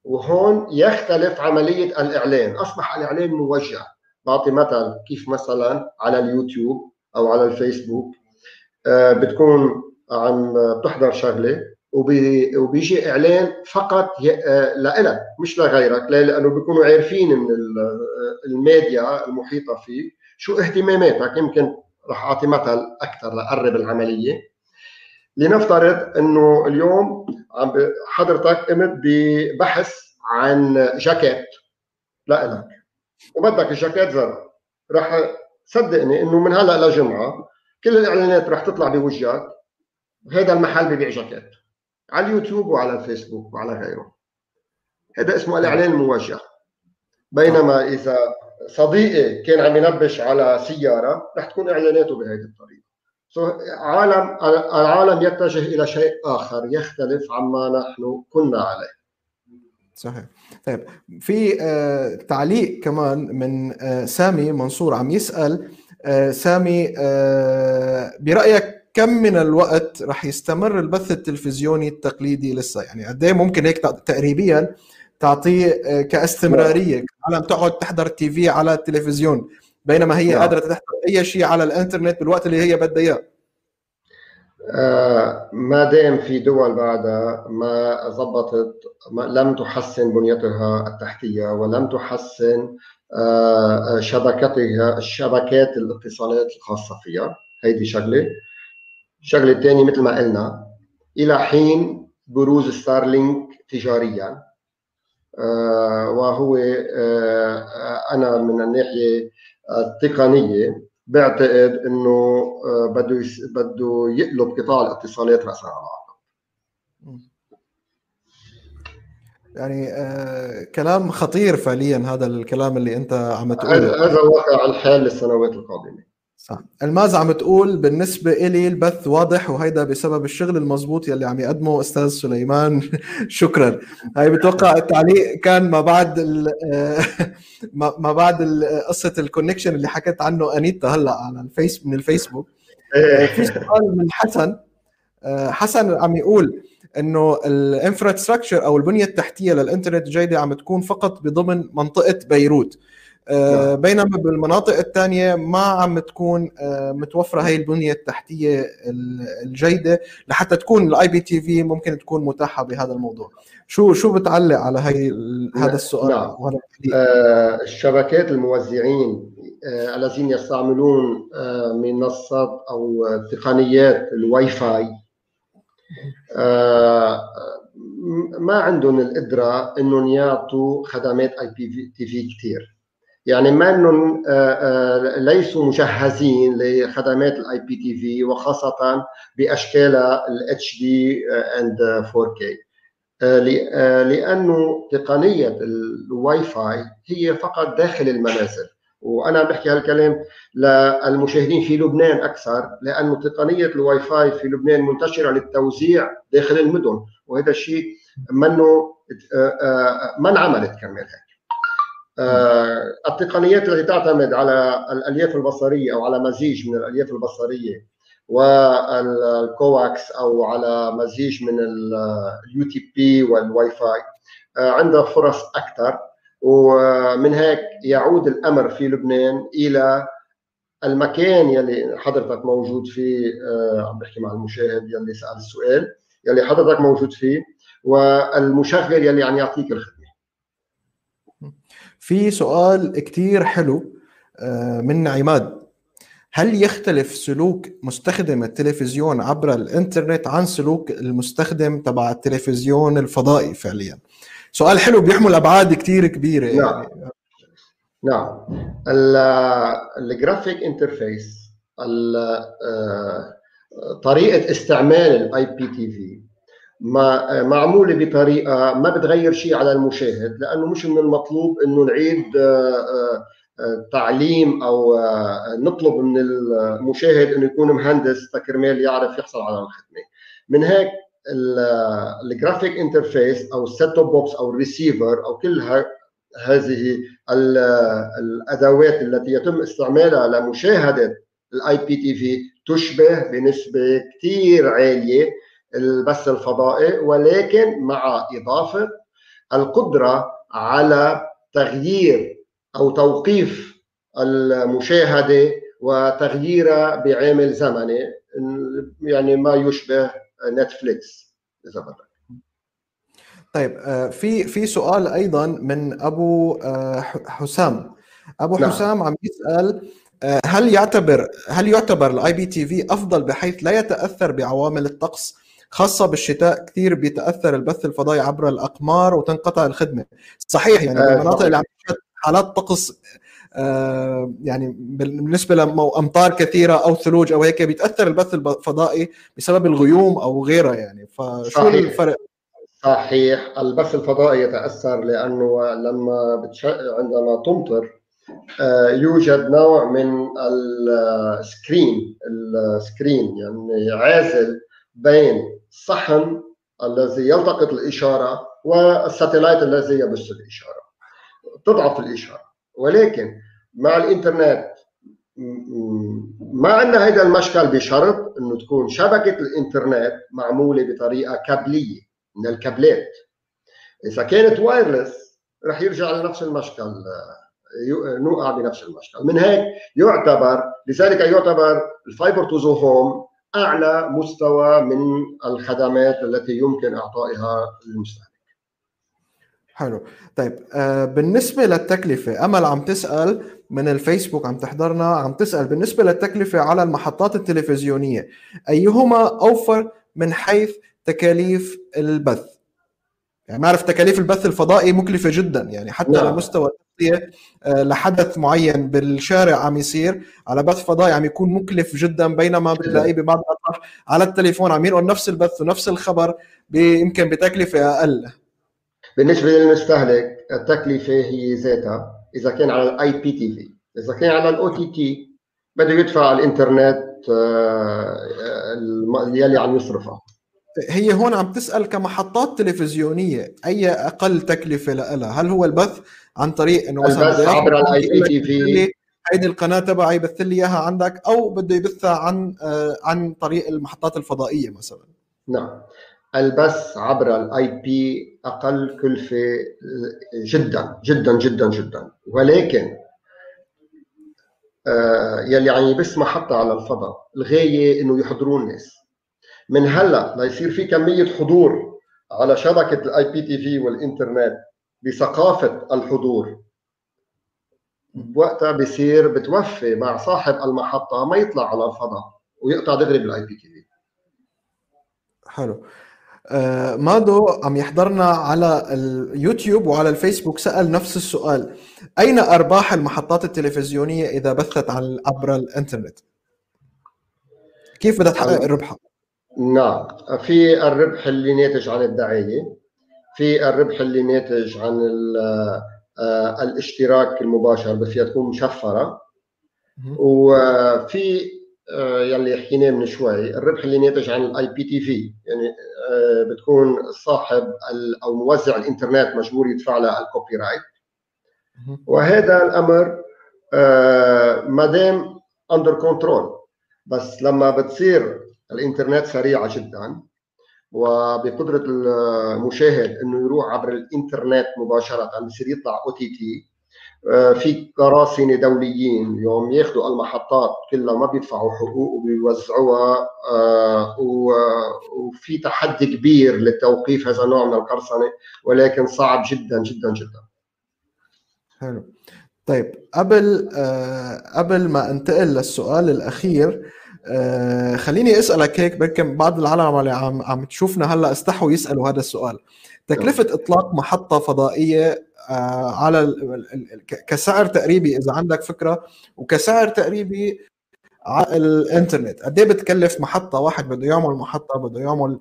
وهون يختلف عملية الإعلان. أصبح الإعلان موجه. بعطي مثل كيف مثلا على اليوتيوب أو على الفيسبوك آه، بتكون عم بتحضر شغلة وبيجي إعلان فقط آه، لإلك مش لغيرك لأنه بيكونوا عارفين من الميديا المحيطة فيك شو اهتماماتك. يمكن راح أعطي مثل أكثر لقرب العملية. لنفترض إنه اليوم عم حضرتك قمت ببحث عن جاكيت لإلك وبدك الجاكيت زرع راح صدقني إنه من هلأ لجمعة كل الإعلانات راح تطلع بوجهك. هذا المحل ببيع جاكيت. على اليوتيوب وعلى الفيسبوك وعلى غيره. هذا اسمه الاعلان الموجه بينما إذا صديقي كان عم ينبش على سيارة رح تكون إعلاناته بهذه الطريقة. عالم العالم يتجه إلى شيء آخر يختلف عما نحن كنا عليه. صحيح. طيب في آه تعليق كمان من آه سامي منصور عم يسأل آه سامي برأيك كم من الوقت رح يستمر البث التلفزيوني التقليدي لسه؟ يعني قد إيه ممكن هيك تقريبيا تعطيه آه، كاستمرارية العالم تقعد تحضر تي في على التلفزيون بينما هي نعم. قادرة تحضر أي شيء على الإنترنت بالوقت اللي هي بدها إياه. آه ما دام في دول بعدها ما ضبطت ما لم تحسن بنيتها التحتية ولم تحسن آه شبكتها الشبكات الاتصالات الخاصة فيها. هيدي شغلة. الشغله الثانية مثل ما قلنا إلى حين بروز ستارلينك تجاريا. آه وهو آه أنا من الناحية التقنية بعتقد إنه آه، بده بده يقلب قطاع الاتصالات راسا على عقب يعني آه كلام خطير فعليا هذا الكلام اللي أنت عم تقوله. هذا واقع الحال للسنوات القادمة. صح. الماز عم تقول بالنسبة إلي البث واضح وهيدا بسبب الشغل المزبوط يلي عم يقدمه أستاذ سليمان؟ شكرا. هاي بتوقع التعليق كان ما بعد ما بعد قصة ال connection اللي حكيت عنه أنيتا هلأ على الفيس من الفيسبوك. إيه. في سؤال من حسن. حسن عم يقول إنه ال infrastructure أو البنية التحتية للإنترنت جيدة عم تكون فقط بضمن منطقة بيروت. آه،. بينما بالمناطق الثانية ما عم تكون آه، متوفرة هي البنية التحتية الجيدة لحتى تكون ال IPTV ممكن تكون متاحة بهذا الموضوع. شو شو بتعلق على هي هذا السؤال؟ نعم. آه الشبكات الموزعين آه الذين يستعملون آه منصات أو تقنيات الواي فاي آه ما عندهم القدرة إنهم يعطوا خدمات IPTV كثير يعني ما انهم آه، آه، ليسوا مجهزين لخدمات ال IPTV وخاصة باشكالها ال HD and 4K لأنه تقنية الواي فاي هي فقط داخل المنازل. وأنا بحكي هالكلام للمشاهدين في لبنان أكثر لأنه تقنية الواي فاي في لبنان منتشرة للتوزيع داخل المدن وهذا الشيء منه آه، ما انعملت كمان هيك. آه، التقنيات التي تعتمد على الألياف البصرية أو على مزيج من الألياف البصرية وال coax أو على مزيج من ال UTP وال Wi-Fi عندها فرص أكثر. ومن هيك يعود الأمر في لبنان إلى المكان يلي حضرتك موجود فيه آه، عم بحكي مع المشاهد يلي سأل السؤال يلي حضرتك موجود فيه والمشغل يلي عم يعطيك الخدمة. في سؤال كتير حلو آه، من عماد. هل يختلف سلوك مستخدم التلفزيون عبر الإنترنت عن سلوك المستخدم تبع التلفزيون الفضائي فعليا؟ سؤال حلو بيحمل أبعاد كتير كبيرة. نعم. نعم. ال graphic interface طريقة استعمال ال IPTV معمولة بطريقة ما بتغير شيء على المشاهد لأنه مش من المطلوب إنه نعيد آه، آه، آه، تعليم أو نطلب من المشاهد إنه يكون مهندس كرمال يعرف يحصل على الخدمة. من هيك ال graphic interface أو ال set box أو الريسيفر أو كل هذه الأدوات التي يتم استعمالها لمشاهدة ال IPTV تشبه بنسبة كثير عالية البث الفضائي ولكن مع إضافة القدرة على تغيير أو توقيف المشاهدة وتغييرها بعامل زمني يعني ما يشبه نتفليكس إذا بدك طيب آه، في في سؤال أيضا من أبو آه، حسام أبو نعم. حسام عم يسأل آه، هل يعتبر هل يعتبر ال IPTV أفضل بحيث لا يتأثر بعوامل الطقس خاصة بالشتاء كثير بيتأثر البث الفضائي عبر الأقمار وتنقطع الخدمة صحيح يعني بالمناطق اللي عم حالات طقس يعني بالنسبة لأمطار كثيرة أو ثلوج أو هيك بيتأثر البث الفضائي بسبب الغيوم أو غيرها يعني فشو صحيح. الفرق؟ صحيح البث الفضائي يتأثر لأنه لما بتش... عندما تمطر آه، يوجد نوع من ال screen ال screen يعني عازل بين الصحن الذي يلتقط الإشارة وال satellite الذي يبث الإشارة تضعف الإشارة. ولكن مع الإنترنت ما عندنا هذا المشكل بشرط انه تكون شبكة الإنترنت معمولة بطريقة كابلية من الكابلات. إذا كانت wireless رح يرجع لنفس المشكل نوقع بنفس المشكل. من هيك يعتبر لذلك يعتبر ال fiber to home أعلى مستوى من الخدمات التي يمكن إعطائها للمستهلك. حلو. طيب آه بالنسبة للتكلفة أمل عم تسأل من الفيسبوك عم تحضرنا عم تسأل بالنسبة للتكلفة على المحطات التلفزيونية أيهما أوفر من حيث تكاليف البث؟ يعني نعرف تكاليف البث الفضائي مكلفة جدا يعني حتى نعم. لمستوى التغطيه آه، لحدث معين بالشارع عم يصير. على بث فضائي عم يكون مكلف جدا بينما بتلاقيه ببعض الاطراف على التليفون عم ينقل نفس البث ونفس الخبر يمكن بتكلفة أقل. بالنسبة للمستهلك التكلفة هي ذاتها إذا كان على ال IPTV إذا كان على ال OTT بده يدفع الإنترنت آه، آه، يلي عم يصرفها. هي هون عم تسأل كمحطات تلفزيونية أي أقل تكلفة لها هل هو البث؟ عن طريق إنه مثلا عبر ال IPTV هيدي القناة تبعي يبث لي إياها عندك أو بده يبثها عن آه، عن طريق المحطات الفضائية مثلا. نعم. البث عبر ال IP أقل كلفة جدا جدا جدا جدا. ولكن آه، يلي عم يبث محطه على الفضاء الغاية إنه يحضرون الناس. من هلأ ليصير في كمية حضور على شبكة ال IPTV والإنترنت. بثقافة الحضور. وقتها بصير بتوفي مع صاحب المحطة ما يطلع على الفضاء ويقطع دغري بال IPTV حلو. آه مادو عم يحضرنا على اليوتيوب وعلى الفيسبوك سأل نفس السؤال. أين أرباح المحطات التلفزيونية إذا بثت عن عبر الإنترنت؟ كيف بدها تحقق ربحها؟ نعم. في الربح اللي ناتج عن الدعاية. في الربح اللي ناتج عن آه، الاشتراك المباشر بس فيها تكون مشفرة. وفي آه، يلي حكيناه من شوي الربح اللي ناتج عن ال IPTV يعني آه، بتكون صاحب أو موزع الإنترنت مجبور يدفع لها ال copyright وهذا الأمر ما دام under control بس لما بتصير الإنترنت سريعه جدا وبقدرة المشاهد إنه يروح عبر الإنترنت مباشرة بصير يطلع OTT. في قراصنة دوليين يوم ياخذوا المحطات كلها ما بيدفعوا حقوق وبيوزعوها آه، وفي تحدي كبير لتوقيف هذا النوع من القرصنة ولكن صعب جدا جدا جدا. حلو. طيب قبل آه قبل ما انتقل للسؤال الأخير آه خليني أسألك هيك بركم بعض العالم اللي عم عم تشوفنا هلأ استحوا يسألوا هذا السؤال. تكلفة إطلاق محطة فضائية آه على كسعر تقريبي إذا عندك فكرة وكسعر تقريبي الانترنت. قد إيه بتكلف محطة واحد بده يعمل محطة بده يعمل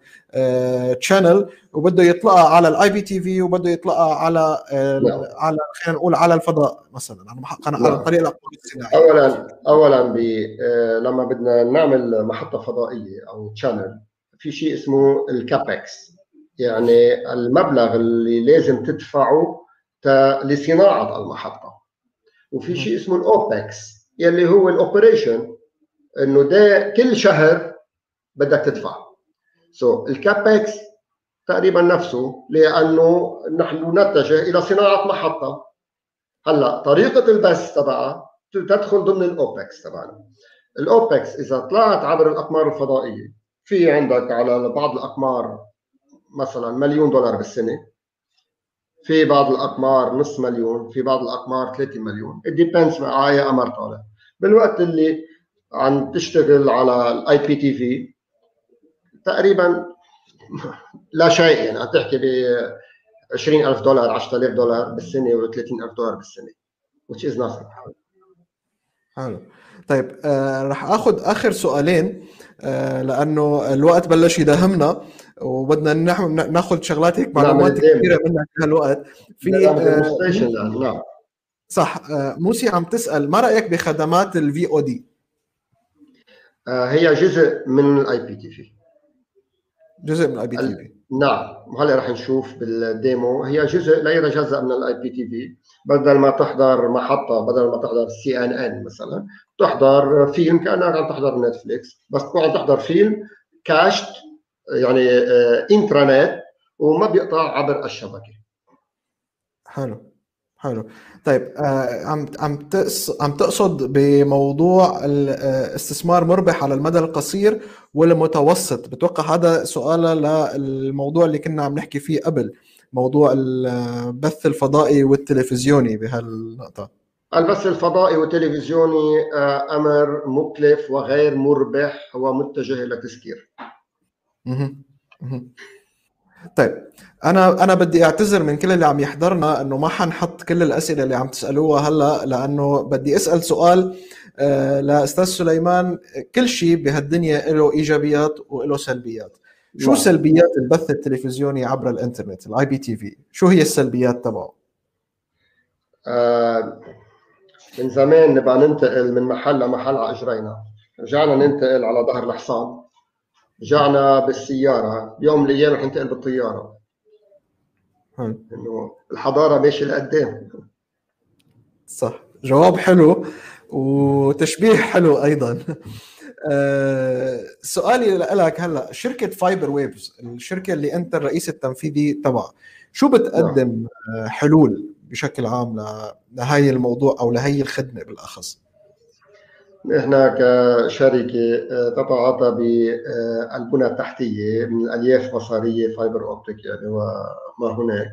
channel آه وبده يطلقها على ال IPTV وبده يطلقها على آه نعم. على خلينا نقول على الفضاء مثلا. على. عن طريق الاقمار الصناعية. اولا اولا آه لما بدنا نعمل محطة فضائية أو channel في شيء اسمه ال CAPEX يعني المبلغ اللي لازم تدفعه لصناعة المحطة. وفي شيء اسمه ال OPEX يلي هو ال operation إنه ده كل شهر بدك تدفع. so, ال CAPEX تقريبا نفسه لأنه نحن نتجه إلى صناعة محطة. هلأ طريقة البث تبعها تدخل ضمن ال OPEX تبعنا. ال OPEX إذا طلعت عبر الأقمار الفضائية في عندك على بعض الأقمار مثلا مليون دولار بالسنة في بعض الأقمار نص مليون في بعض الأقمار 3 مليون. It depends على قمر طالع بالوقت اللي عم تشتغل على ال IPTV تقريبا لا شيء يعني عم تحكي ب 20000 دولار 10000 دولار بالسنة و 30000 دولار بالسنة which is nothing. حلو. طيب آه رح آخذ آخر سؤالين آه لأنه الوقت بلش يداهمنا وبدنا ناخذ شغلات هيك معلومات كثيرة منك بهالوقت في آه نعم. صح آه موسي عم تسأل ما رأيك بخدمات ال VOD هي جزء من الاي بي تي في جزء من الاي بي تي في نعم. وهلا رح نشوف بال demo. هي جزء لا يتجزأ من ال IPTV بدل ما تحضر محطة بدل ما تحضر سي ان ان مثلا تحضر فيلم كأنك عم تحضر نتفليكس بس تكون عم تحضر فيلم cached يعني intranet آه، وما بيقطع عبر الشبكة. حلو. حلو. طيب آه عم عم عم تقصد بموضوع الاستثمار مربح على المدى القصير والمتوسط. بتوقع هذا سؤال للموضوع اللي كنا عم نحكي فيه قبل موضوع البث الفضائي والتلفزيوني بهالنقطة. البث الفضائي والتلفزيوني آه أمر مكلف وغير مربح ومتجه إلى تسكير طيب أنا أنا بدي أعتذر من كل اللي عم يحضرنا إنه ما حنحط كل الأسئلة اللي عم تسألوها هلأ لأنه بدي أسأل سؤال آه، لأستاذ سليمان كل شيء بهالدنيا له إيجابيات وله سلبيات. شو wow. سلبيات البث التلفزيوني عبر الإنترنت ال IPTV شو هي السلبيات تبعه؟ آه من زمان نبقى ننتقل من محل لمحل على إجرينا. رجعنا ننتقل على ظهر الحصان. رجعنا بالسيارة. بيوم من الأيام رح ننتقل بالطيارة. إنه الحضارة ماشيه لقدام صح. جواب حلو وتشبيه حلو أيضا. أه سؤالي لك هلأ شركة Fiber Waves الشركة اللي أنت الرئيس التنفيذي تبعها شو بتقدم نعم. حلول بشكل عام لهي الموضوع أو لهي الخدمة بالأخص؟ نحن كشركة آه، تتعاطى بألبنى التحتية من الالياف بصرية fiber optic يعني وما هناك.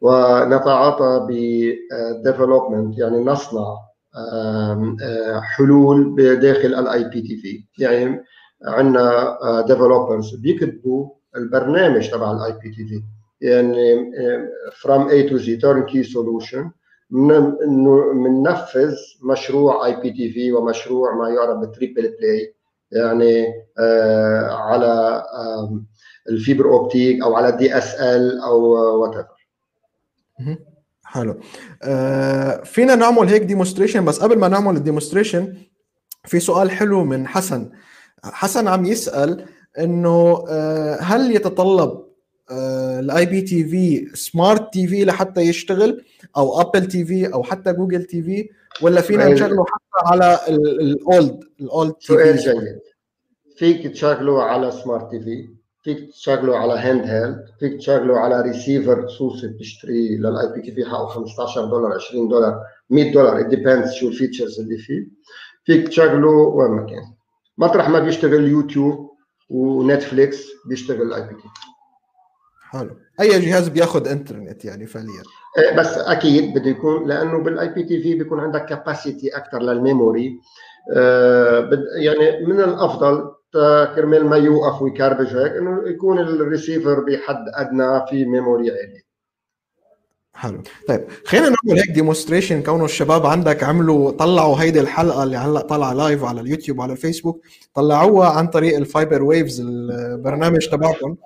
ونتعاطى ب development يعني نصنع آه، حلول بداخل ال IPTV يعني عندنا developers بيكتبوا البرنامج تبع ال IPTV يعني from A to Z turnkey solution. بننفذ مشروع IPTV ومشروع ما يعرف بال triple play يعني آه على آه ال fiber optic أو على DSL أو whatever حلو. آه فينا نعمل هيك demonstration بس قبل ما نعمل ال demonstration في سؤال حلو من حسن. حسن عم يسأل إنه آه هل يتطلب ال IPTV smart TV لحتى يشتغل أو Apple TV أو حتى Google TV ولا فينا نشغله حتى على ال old ال old سؤال جيد. فيك تشغله على smart TV فيك تشغله على handheld فيك تشغله على ريسيفر خصوصي بتشتريه لل IPTV حقه 15 دولار 20 دولار 100 دولار depends شو ال features اللي فيه. فيك تشغله وين ما كان. مطرح ما بيشتغل يوتيوب ونتفليكس بيشتغل ال IPTV حلو. أي جهاز بياخذ انترنت يعني فعليا؟ إيه، بس أكيد بده يكون لأنه بال IPTV بيكون عندك capacity أكثر لل memory يعني من الأفضل كرمال ما يوقف ويكربج هيك إنه يكون الريسيفر بحد أدنى في memory عالي. حلو. طيب خلينا نعمل هيك demonstration كونه الشباب عندك عملوا طلعوا هيدي الحلقة اللي هلأ طالعة live على اليوتيوب وعلى الفيسبوك طلعوها عن طريق ال Fiber Waves البرنامج تبعكم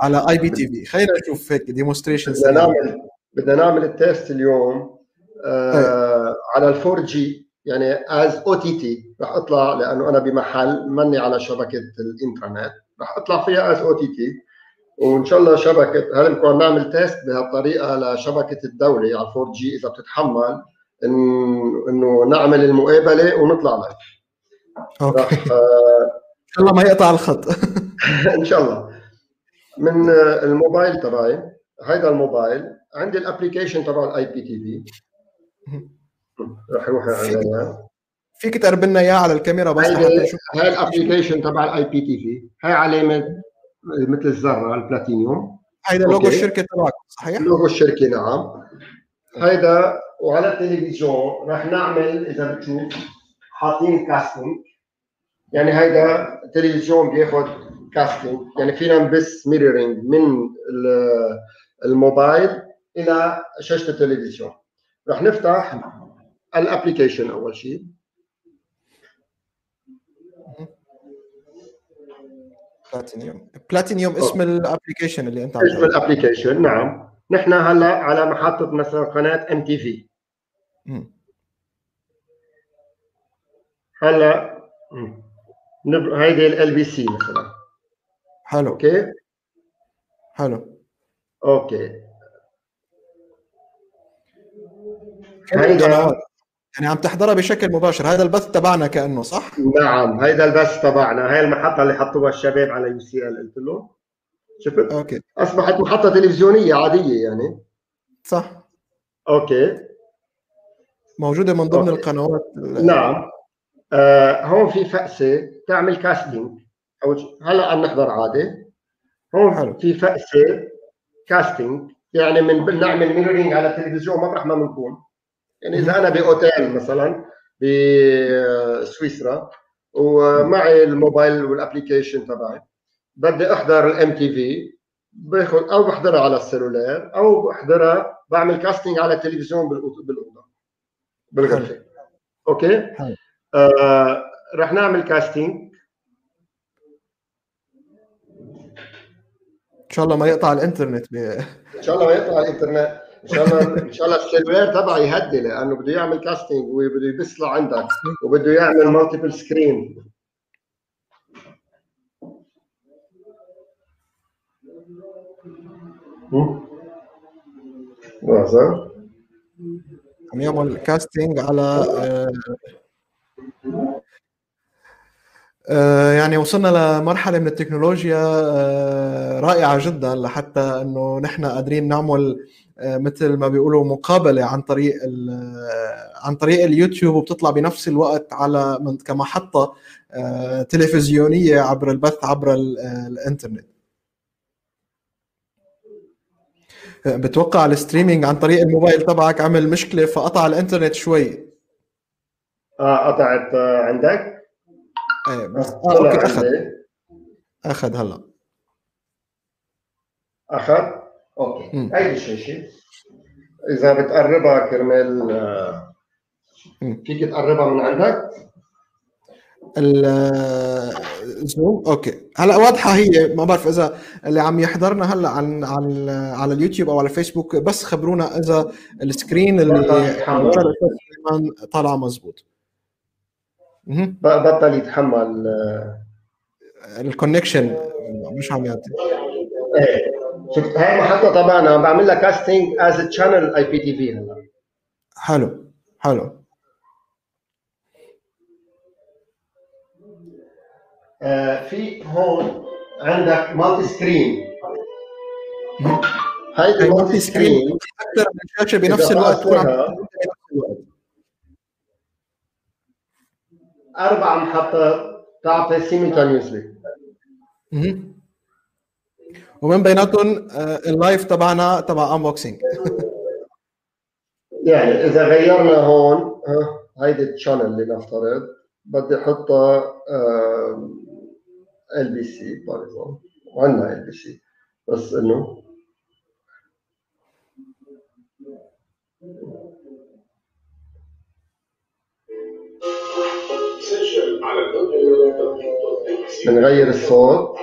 على IPTV خلينا نشوف هيك demonstration بدنا نعمل بدنا نعمل ال test اليوم آه على ال 4G يعني as OTT رح أطلع لأنه أنا بمحل مني على شبكة الإنترنت. رح أطلع فيها as OTT وإن شاء الله شبكة هيك بكون نعمل test بهالطريقة لشبكة الدولة على ال 4G إذا بتتحمل إن- إنه نعمل المقابلة ونطلع live okay. رح آه، إن شاء الله ما يقطع الخط. إن شاء الله. من آه، الموبايل تبعي هيدا الموبايل عندي ال application تبع ال IPTV رح يروح عليها فيك تقرب لنا اياه على الكاميرا بس نشوف هاي ال application تبع ال IPTV هاي علامه مثل الذره ال Platinium. هيدا لوجو. الشركة تبعكم صحيح؟ لوجو الشركة نعم. هيدا وعلى التلفزيون رح نعمل إذا بتشوف حاطين casting يعني هيدا تلفزيون بياخذ casting يعني فينا نبث mirroring من ال- الموبايل إلى شاشة التلفزيون. رح نفتح ال application أول شيء. Platinium. Platinium اسم ال application اللي أنت اسم. ال application نعم. نحن هلا على محطة مثلا قناة MTV. هلا هيدي LBC مثلا. حلو. okay؟ حلو. okay. هيدا- يعني عم تحضرها بشكل مباشر. هذا البث تبعنا كأنه صح؟ نعم هيدا البث تبعنا. هاي المحطة اللي حطوها الشباب على يو سي ال قلت له. شفت؟ أوكي. أصبحت محطة تلفزيونية عادية يعني. صح. أوكي. موجودة من ضمن أوكي. القنوات. ال- نعم. آه هون في فأسة تعمل كاستنج شيء هلا عم نحضر عادي هون حلو. في فأسة casting يعني من نعمل mirroring على التلفزيون مطرح ما بنكون يعني إذا أنا بأوتيل مثلا بسويسرا ومعي الموبايل والابلكيشن تبعي بدي أحضر ال MTV باخذ أو بحضرها على ال cellular أو بحضرها بعمل casting على التلفزيون بالأوضة بالغرفة. okay. آه رح نعمل casting إن شاء الله ما يقطع الإنترنت ب... إن شاء الله ما يقطع الإنترنت. إن شاء الله إن شاء الله ال cellular تبعي يهدي لأنه بده يعمل casting وبده يبث لعندك وبده يعمل multiple screen لحظة. عم يعمل casting على آه، آه، يعني وصلنا لمرحلة من التكنولوجيا آه، رائعة جدا لحتى إنه نحن قادرين نعمل مثل ما بيقولوا مقابلة عن طريق ال- آه، عن طريق اليوتيوب وبتطلع بنفس الوقت على من- كمحطة آه، تلفزيونية عبر البث عبر ال- آه، الإنترنت آه، بتوقع الستريمينج عن طريق الموبايل تبعك عمل مشكلة فقطع الإنترنت شوي آه قطعت آه، عندك؟ إيه بس طلع okay أخذ. أخذ هلا أخذ؟ okay. هيدي الشاشة إذا بتقربها كرمال. فيك تقربها من عندك؟ ال zoom okay. هلأ واضحة هي ما بعرف إذا اللي عم يحضرنا هلأ عن عن على اليوتيوب أو على الفيسبوك بس خبرونا إذا ال screen اللي سليمان طالع مزبوط. بطل يتحمل. ال connection مش عم يعطي. إيه. شفت؟ هاي المحطه طبعا أنا بعمل لها casting as channel IPTV هلا. حلو حلو. آه، في هون عندك multi screen هاي ال multi screen أكثر من شاشة بنفس الوقت أربع محطات تعطي simultaneously ومن بيناتهم آه، ال live تبعنا تبع Unboxing يعني إذا غيرنا هون ها، هيدي ال channel لنفترض بدي احطها ال بي سي وعندنا ال بي سي بس إنه. بنغير الصوت.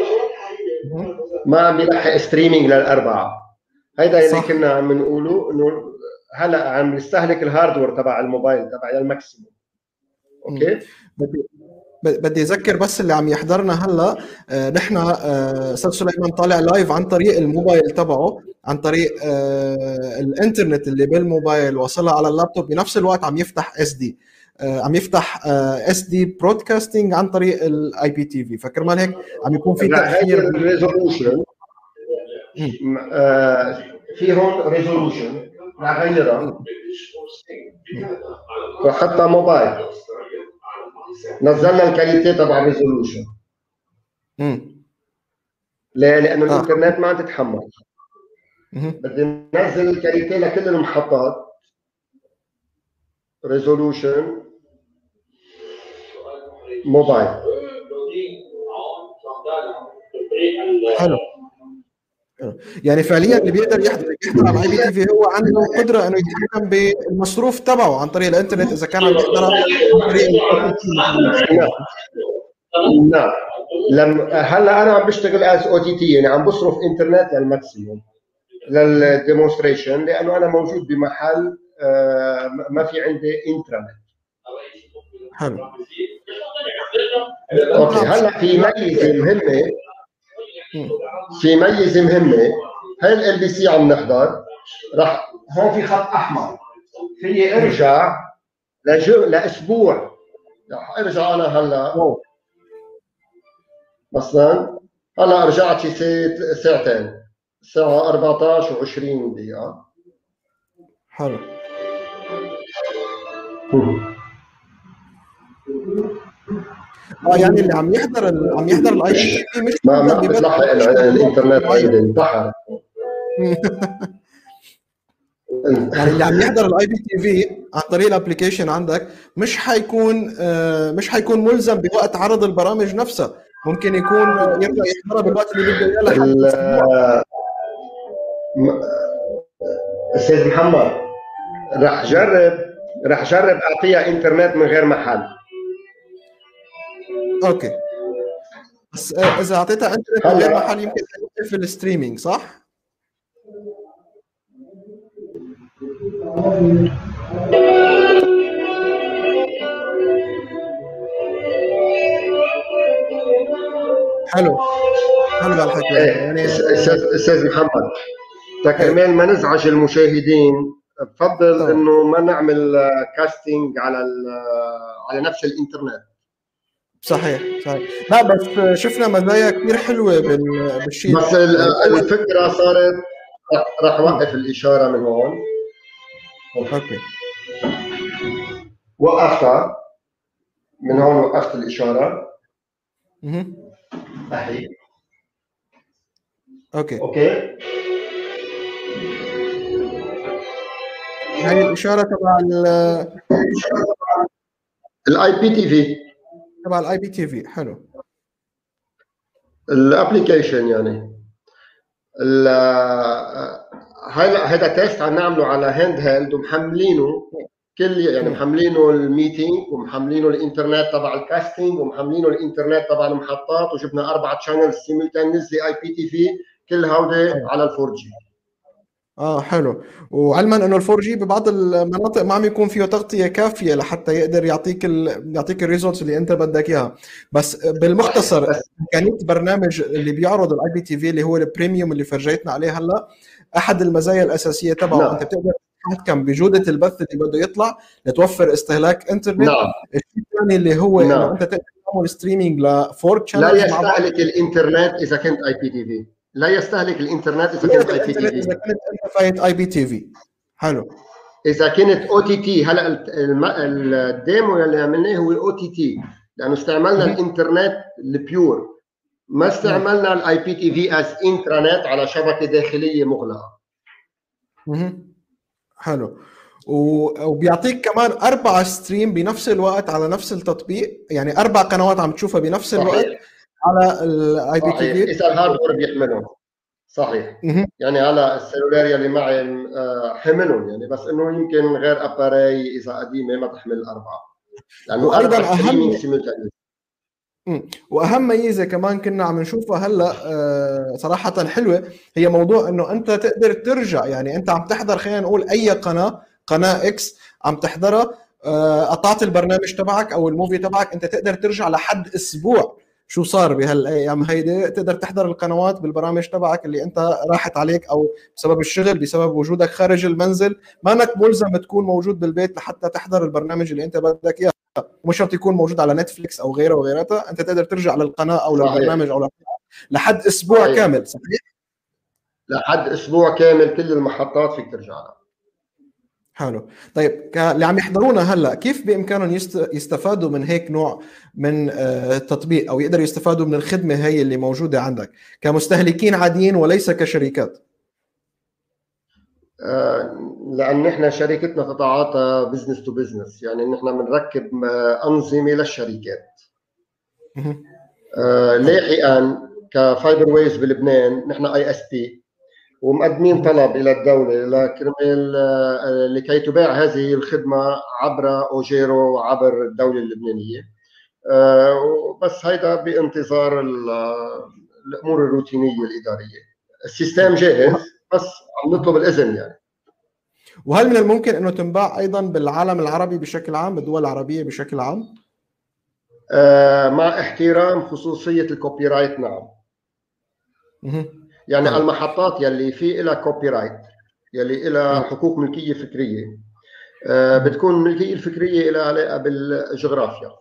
ما عم بيلحق streaming للأربعة. هيدا اللي. كنا عم نقوله إنه هلأ عم يستهلك ال hardware تبع الموبايل تبع لل maximum okay؟ بدي بدي أذكر بس اللي عم يحضرنا هلأ آه، نحن آه، أستاذ سليمان طالع live عن طريق الموبايل تبعه عن طريق آه، الإنترنت اللي بالموبايل وصلها على اللابتوب بنفس الوقت عم يفتح SD عم يفتح SD broadcasting عن طريق ال IPTV فكرمال هيك عم يكون في تأخير. ال resolution آه، في هون resolution نغيرها وحتى موبايل نزلنا ال quality تبع ال resolution. ليه؟ لأنه آه. الإنترنت ما عم تتحمل. بدي ننزل ال quality لكل المحطات. resolution موبايل. حلو. يعني فعليا اللي بيقدر يحضر يحضر على ال IPTV هو عنده قدرة إنه يتحكم بالمصروف تبعه عن طريق الإنترنت إذا كان عم يحضرها عن طريق نعم. نعم. لم هلأ أنا عم بشتغل as OTT يعني عم بصرف إنترنت لل maximum لل demonstration لأنه أنا موجود بمحل آه، ما في عندي إنترنت. حلو. okay هلا في ميزه مهمة. في ميزه مهمة. هاي LBC عم نحضر؟ راح هون في خط أحمر. فيي إرجع. لجوا لأسبوع. رح ارجع أنا هلا. مثلا هلا رجعت شي ساعتين. الساعة 14 و20 دقيقة. حلو. آه يعني اللي عم يحضر ال- عم يحضر ال IPTV مش ما ما بتلحق ال- الإنترنت انتحر. يعني اللي عم يحضر ال IPTV عن طريق ال application عندك مش حيكون آه، مش حيكون ملزم بوقت عرض البرامج نفسها. ممكن يكون يرجع يحضرها بالوقت اللي بده إياه أستاذ محمد رح جرب رح جرب أعطيها إنترنت من غير محل. okay. بس آه، إذا اعطيتها انترنت من غير محل يمكن توقف ال streaming صح؟ حلو. حلو هالحكي إيه يعني أستاذ محمد كرمال ما نزعج المشاهدين. بفضل. إنه ما نعمل آه، casting على ال- آه، على نفس الإنترنت. صحيح صحيح. لا بس شفنا مزايا كثير حلوة بال- بالشيء بس ال- الفكرة صارت رح- رح اوقف الإشارة من هون. okay. وقفتها من هون وقفت الإشارة. مهم. أهي. Okay. Okay. هاي الإشارة تبع ال- الآي بي تي في. تبع الاي بي تي في حلو. ال application يعني. ال- هلا هذا test عم نعمله على handheld ومحملينه كل يعني محملينه ال meeting ومحملينه الانترنت تبع ال casting ومحملينه الانترنت تبع المحطات وجبنا أربع شانلز سيمultaneously اي بي تي في كل هودي على ال 4G آه حلو. وعلما إنه ال 4G ببعض المناطق ما عم يكون فيه تغطية كافية لحتى يقدر يعطيك ال... يعطيك ال results اللي أنت بدك إياها. بس بالمختصر امكانيه برنامج اللي بيعرض ال IPTV اللي هو ال premium اللي فرجيتنا عليه هلأ أحد المزايا الأساسية تبعه. نعم. أنت بتقدر تتحكم بجودة البث اللي بده يطلع لتوفر استهلاك انترنت نعم. الشيء الثاني اللي هو نعم. انه أنت تقدر تعمل streaming ل four لا يستهلك الانترنت إذا كنت IPTV لا يستهلك الإنترنت إذا كنت IPTV إذا كنت أنت فايت IPTV حلو. إذا كنت OTT هلا ال demo اللي عملناه هو OTT لأنه استعملنا. الإنترنت ال pure ما استعملنا ال IPTV as انترنت على شبكة داخلية مغلقة. حلو. وبيعطيك كمان أربع stream بنفس الوقت على نفس التطبيق يعني أربع قنوات عم تشوفها بنفس الوقت. صحيح على ال IPTV إذا ال hardware بيحملهم. صحيح. يعني هلا ال cellular يلي معي آه، حملهم يعني بس إنه يمكن غير أباري إذا قديمة ما تحمل الاربعه لأنه أربع simultaneous وأهم ميزة كمان كنا عم نشوفها هلأ آه، صراحة حلوة هي موضوع إنه أنت تقدر ترجع يعني أنت عم تحضر خلينا نقول أي قناة قناة X عم تحضرها آه، قطعت البرنامج تبعك أو ال movie تبعك أنت تقدر ترجع لحد أسبوع. شو صار بهالأيام هيدي؟ تقدر تحضر القنوات بالبرامج تبعك اللي أنت راحت عليك أو بسبب الشغل بسبب وجودك خارج المنزل. ما إنك ملزم تكون موجود بالبيت لحتى تحضر البرنامج اللي أنت بدك إياه. مش شرط يكون موجود على نتفليكس أو غيره وغيراتها أنت تقدر ترجع للقناة أو. للبرنامج أو لحد أسبوع صحيح. كامل صحيح؟ لحد أسبوع كامل كل المحطات فيك ترجع لها. حلو. طيب اللي عم يحضرونا هلأ كيف بإمكانهم يست- يستفادوا من هيك نوع من آه، التطبيق أو يقدروا يستفادوا من الخدمة هي اللي موجودة عندك كمستهلكين عاديين وليس كشركات آه، لأن نحن شركتنا تتعاطى business to business يعني نحن بنركب آه، أنظمة للشركات. آه، لاحقا ك fiber ways بلبنان نحن ISP ومقدمين طلب إلى الدولة لكرمال آه، لكي تباع هذه الخدمة عبر أوجيرو وعبر الدولة اللبنانية. آه، بس هيدا بانتظار ال- الأمور الروتينية الإدارية. ال system جاهز بس عم نطلب الإذن يعني. وهل من الممكن إنه تنباع أيضا بالعالم العربي بشكل عام بالدول العربية بشكل عام؟ آه، مع احترام خصوصية ال copy right نعم. يعني نعم. المحطات يلي في لها copyright يلي لها نعم. حقوق ملكية فكرية آه، بتكون الملكيه الفكرية لها علاقة بالجغرافيا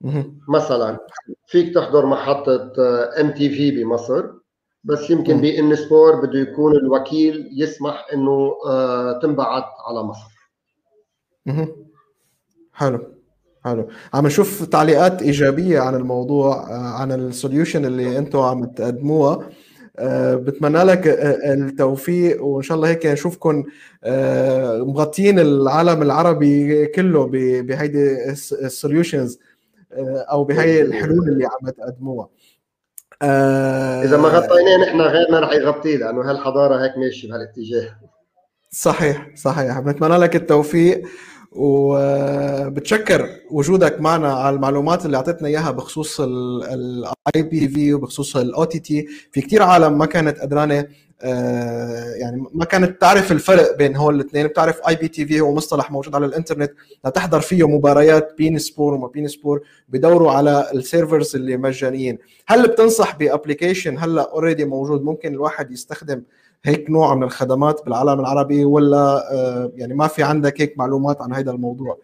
مهم. مثلا فيك تحضر محطة MTV بمصر بس يمكن. beIN Sports بده يكون الوكيل يسمح إنه آه، تنبعت على مصر مهم. حلو حلو عم نشوف تعليقات إيجابية عن الموضوع آه، عن ال solution اللي أنتم عم تقدموها بتمنى لك آه، التوفيق وإن شاء الله هيك نشوفكم آه، مغطيين العالم العربي كله بهيدي ال solutions أو بهي الحلول اللي عم تقدموها. آه، إذا ما غطيناه نحن غيرنا رح يغطيه لأنه هالحضارة هيك ماشية بهالاتجاه. صحيح صحيح. بنتمنى لك التوفيق. وبتشكر وجودك معنا على المعلومات اللي أعطيتنا إياها بخصوص ال IPTV وبخصوص ال OTT في كثير عالم ما كانت قدرانه آه، يعني ما كانت تعرف الفرق بين هول الاثنين. بتعرف IPTV هو مصطلح موجود على الإنترنت. لتحضر فيه مباريات beIN Sports وما beIN Sports. بدوروا على ال servers اللي مجانيين. هل بتنصح ب application هلأ already موجود؟ ممكن الواحد يستخدم هيك نوع من الخدمات بالعالم العربي ولا آه، يعني ما في عندك هيك معلومات عن هذا الموضوع؟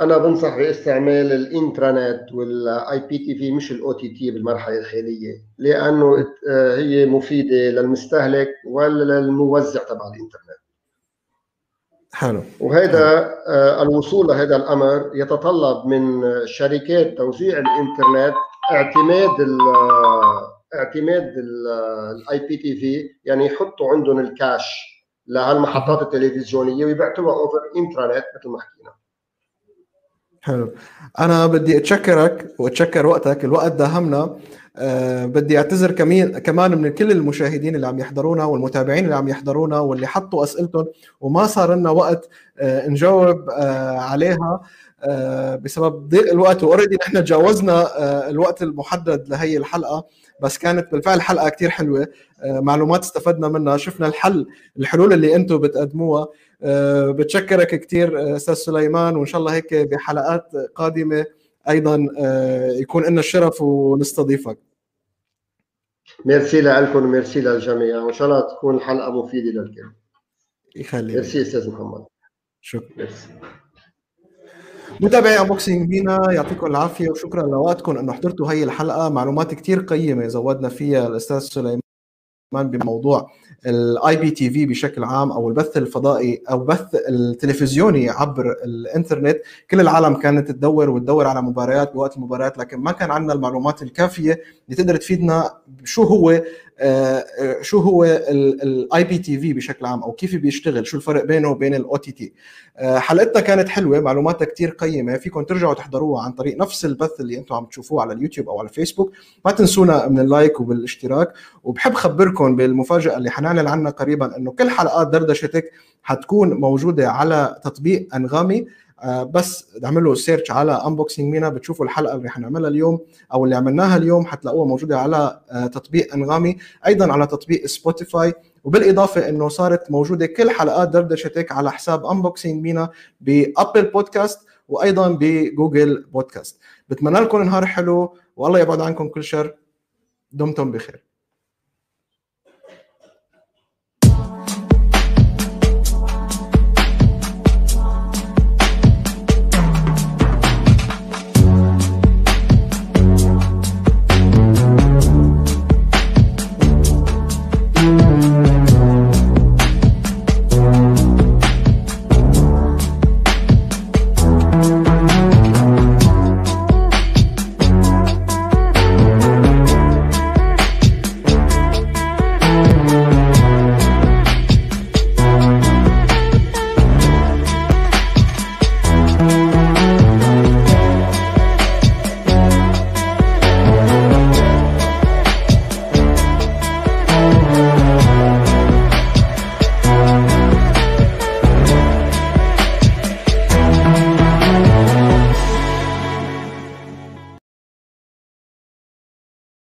أنا بنصح باستعمال الإنترنت وال IPTV مش ال OTT بالمرحلة الحاليه لأنه آه، هي مفيدة للمستهلك ولا للموزع تبع الإنترنت. حلو. وهذا آه، الوصول لهذا الأمر يتطلب من شركات توزيع الإنترنت اعتماد ال اعتماد ال IPTV يعني يحطوا عندهم ال cache لهالمحطات التلفزيونية ويبعتوها over internet مثل ما حكينا. حلو. أنا بدي أتشكرك وأتشكر وقتك الوقت داهمنا. أه بدي أعتذر كمان كمان من كل المشاهدين اللي عم يحضرونا والمتابعين اللي عم يحضرونا واللي حطوا أسئلتهم وما صار لنا وقت أه نجاوب أه عليها. بسبب ضيق الوقت. وأوريدي نحن تجاوزنا أه الوقت المحدد لهي الحلقة بس كانت بالفعل حلقة كتير حلوة أه معلومات استفدنا منها. شفنا الحل الحلول اللي أنتم بتقدموها. بتشكرك كثير أستاذ سليمان وإن شاء الله هيك بحلقات قادمة أيضا يكون لنا الشرف ونستضيفك. ميرسي لكم وميرسي للجميع وإن شاء الله تكون الحلقة مفيدة للكل. يخليك. ميرسي أستاذ محمد. شكرا. ميرسي. متابعي Unboxing بينا يعطيكم العافية وشكرا لوقتكم إنه حضرتوا هي الحلقة. معلومات كثير قيمة زودنا فيها الأستاذ سليمان بموضوع ال IPTV بشكل عام أو البث الفضائي أو بث التلفزيوني عبر الإنترنت. كل العالم كانت تدور وتدور على مباريات بوقت المباريات لكن ما كان عندنا المعلومات الكافية اللي تقدر تفيدنا شو هو شو هو ال IPTV بشكل عام أو كيف بيشتغل شو الفرق بينه وبين ال OTT حلقتنا كانت حلوة معلوماتها كثير قيمة فيكم ترجعوا تحضروها عن طريق نفس البث اللي أنتم عم تشوفوه على اليوتيوب أو على الفيسبوك. ما تنسونا من ال like وبالاشتراك وبحب خبركم بالمفاجأة اللي حنعلن عنها قريبا إنه كل حلقات دردشتك حتكون موجودة على تطبيق أنغامي. آه، بس اعملوا search على Unboxing MENA بتشوفوا الحلقة اللي حنعملها اليوم أو اللي عملناها اليوم حتلاقوها موجودة على آه، تطبيق أنغامي أيضا على تطبيق سبوتيفاي وبالإضافة إنه صارت موجودة كل حلقات دردشتك على حساب Unboxing MENA Apple Podcast وأيضا ب Google Podcast بتمنى لكم نهار حلو والله يبعد عنكم كل شر. دمتم بخير.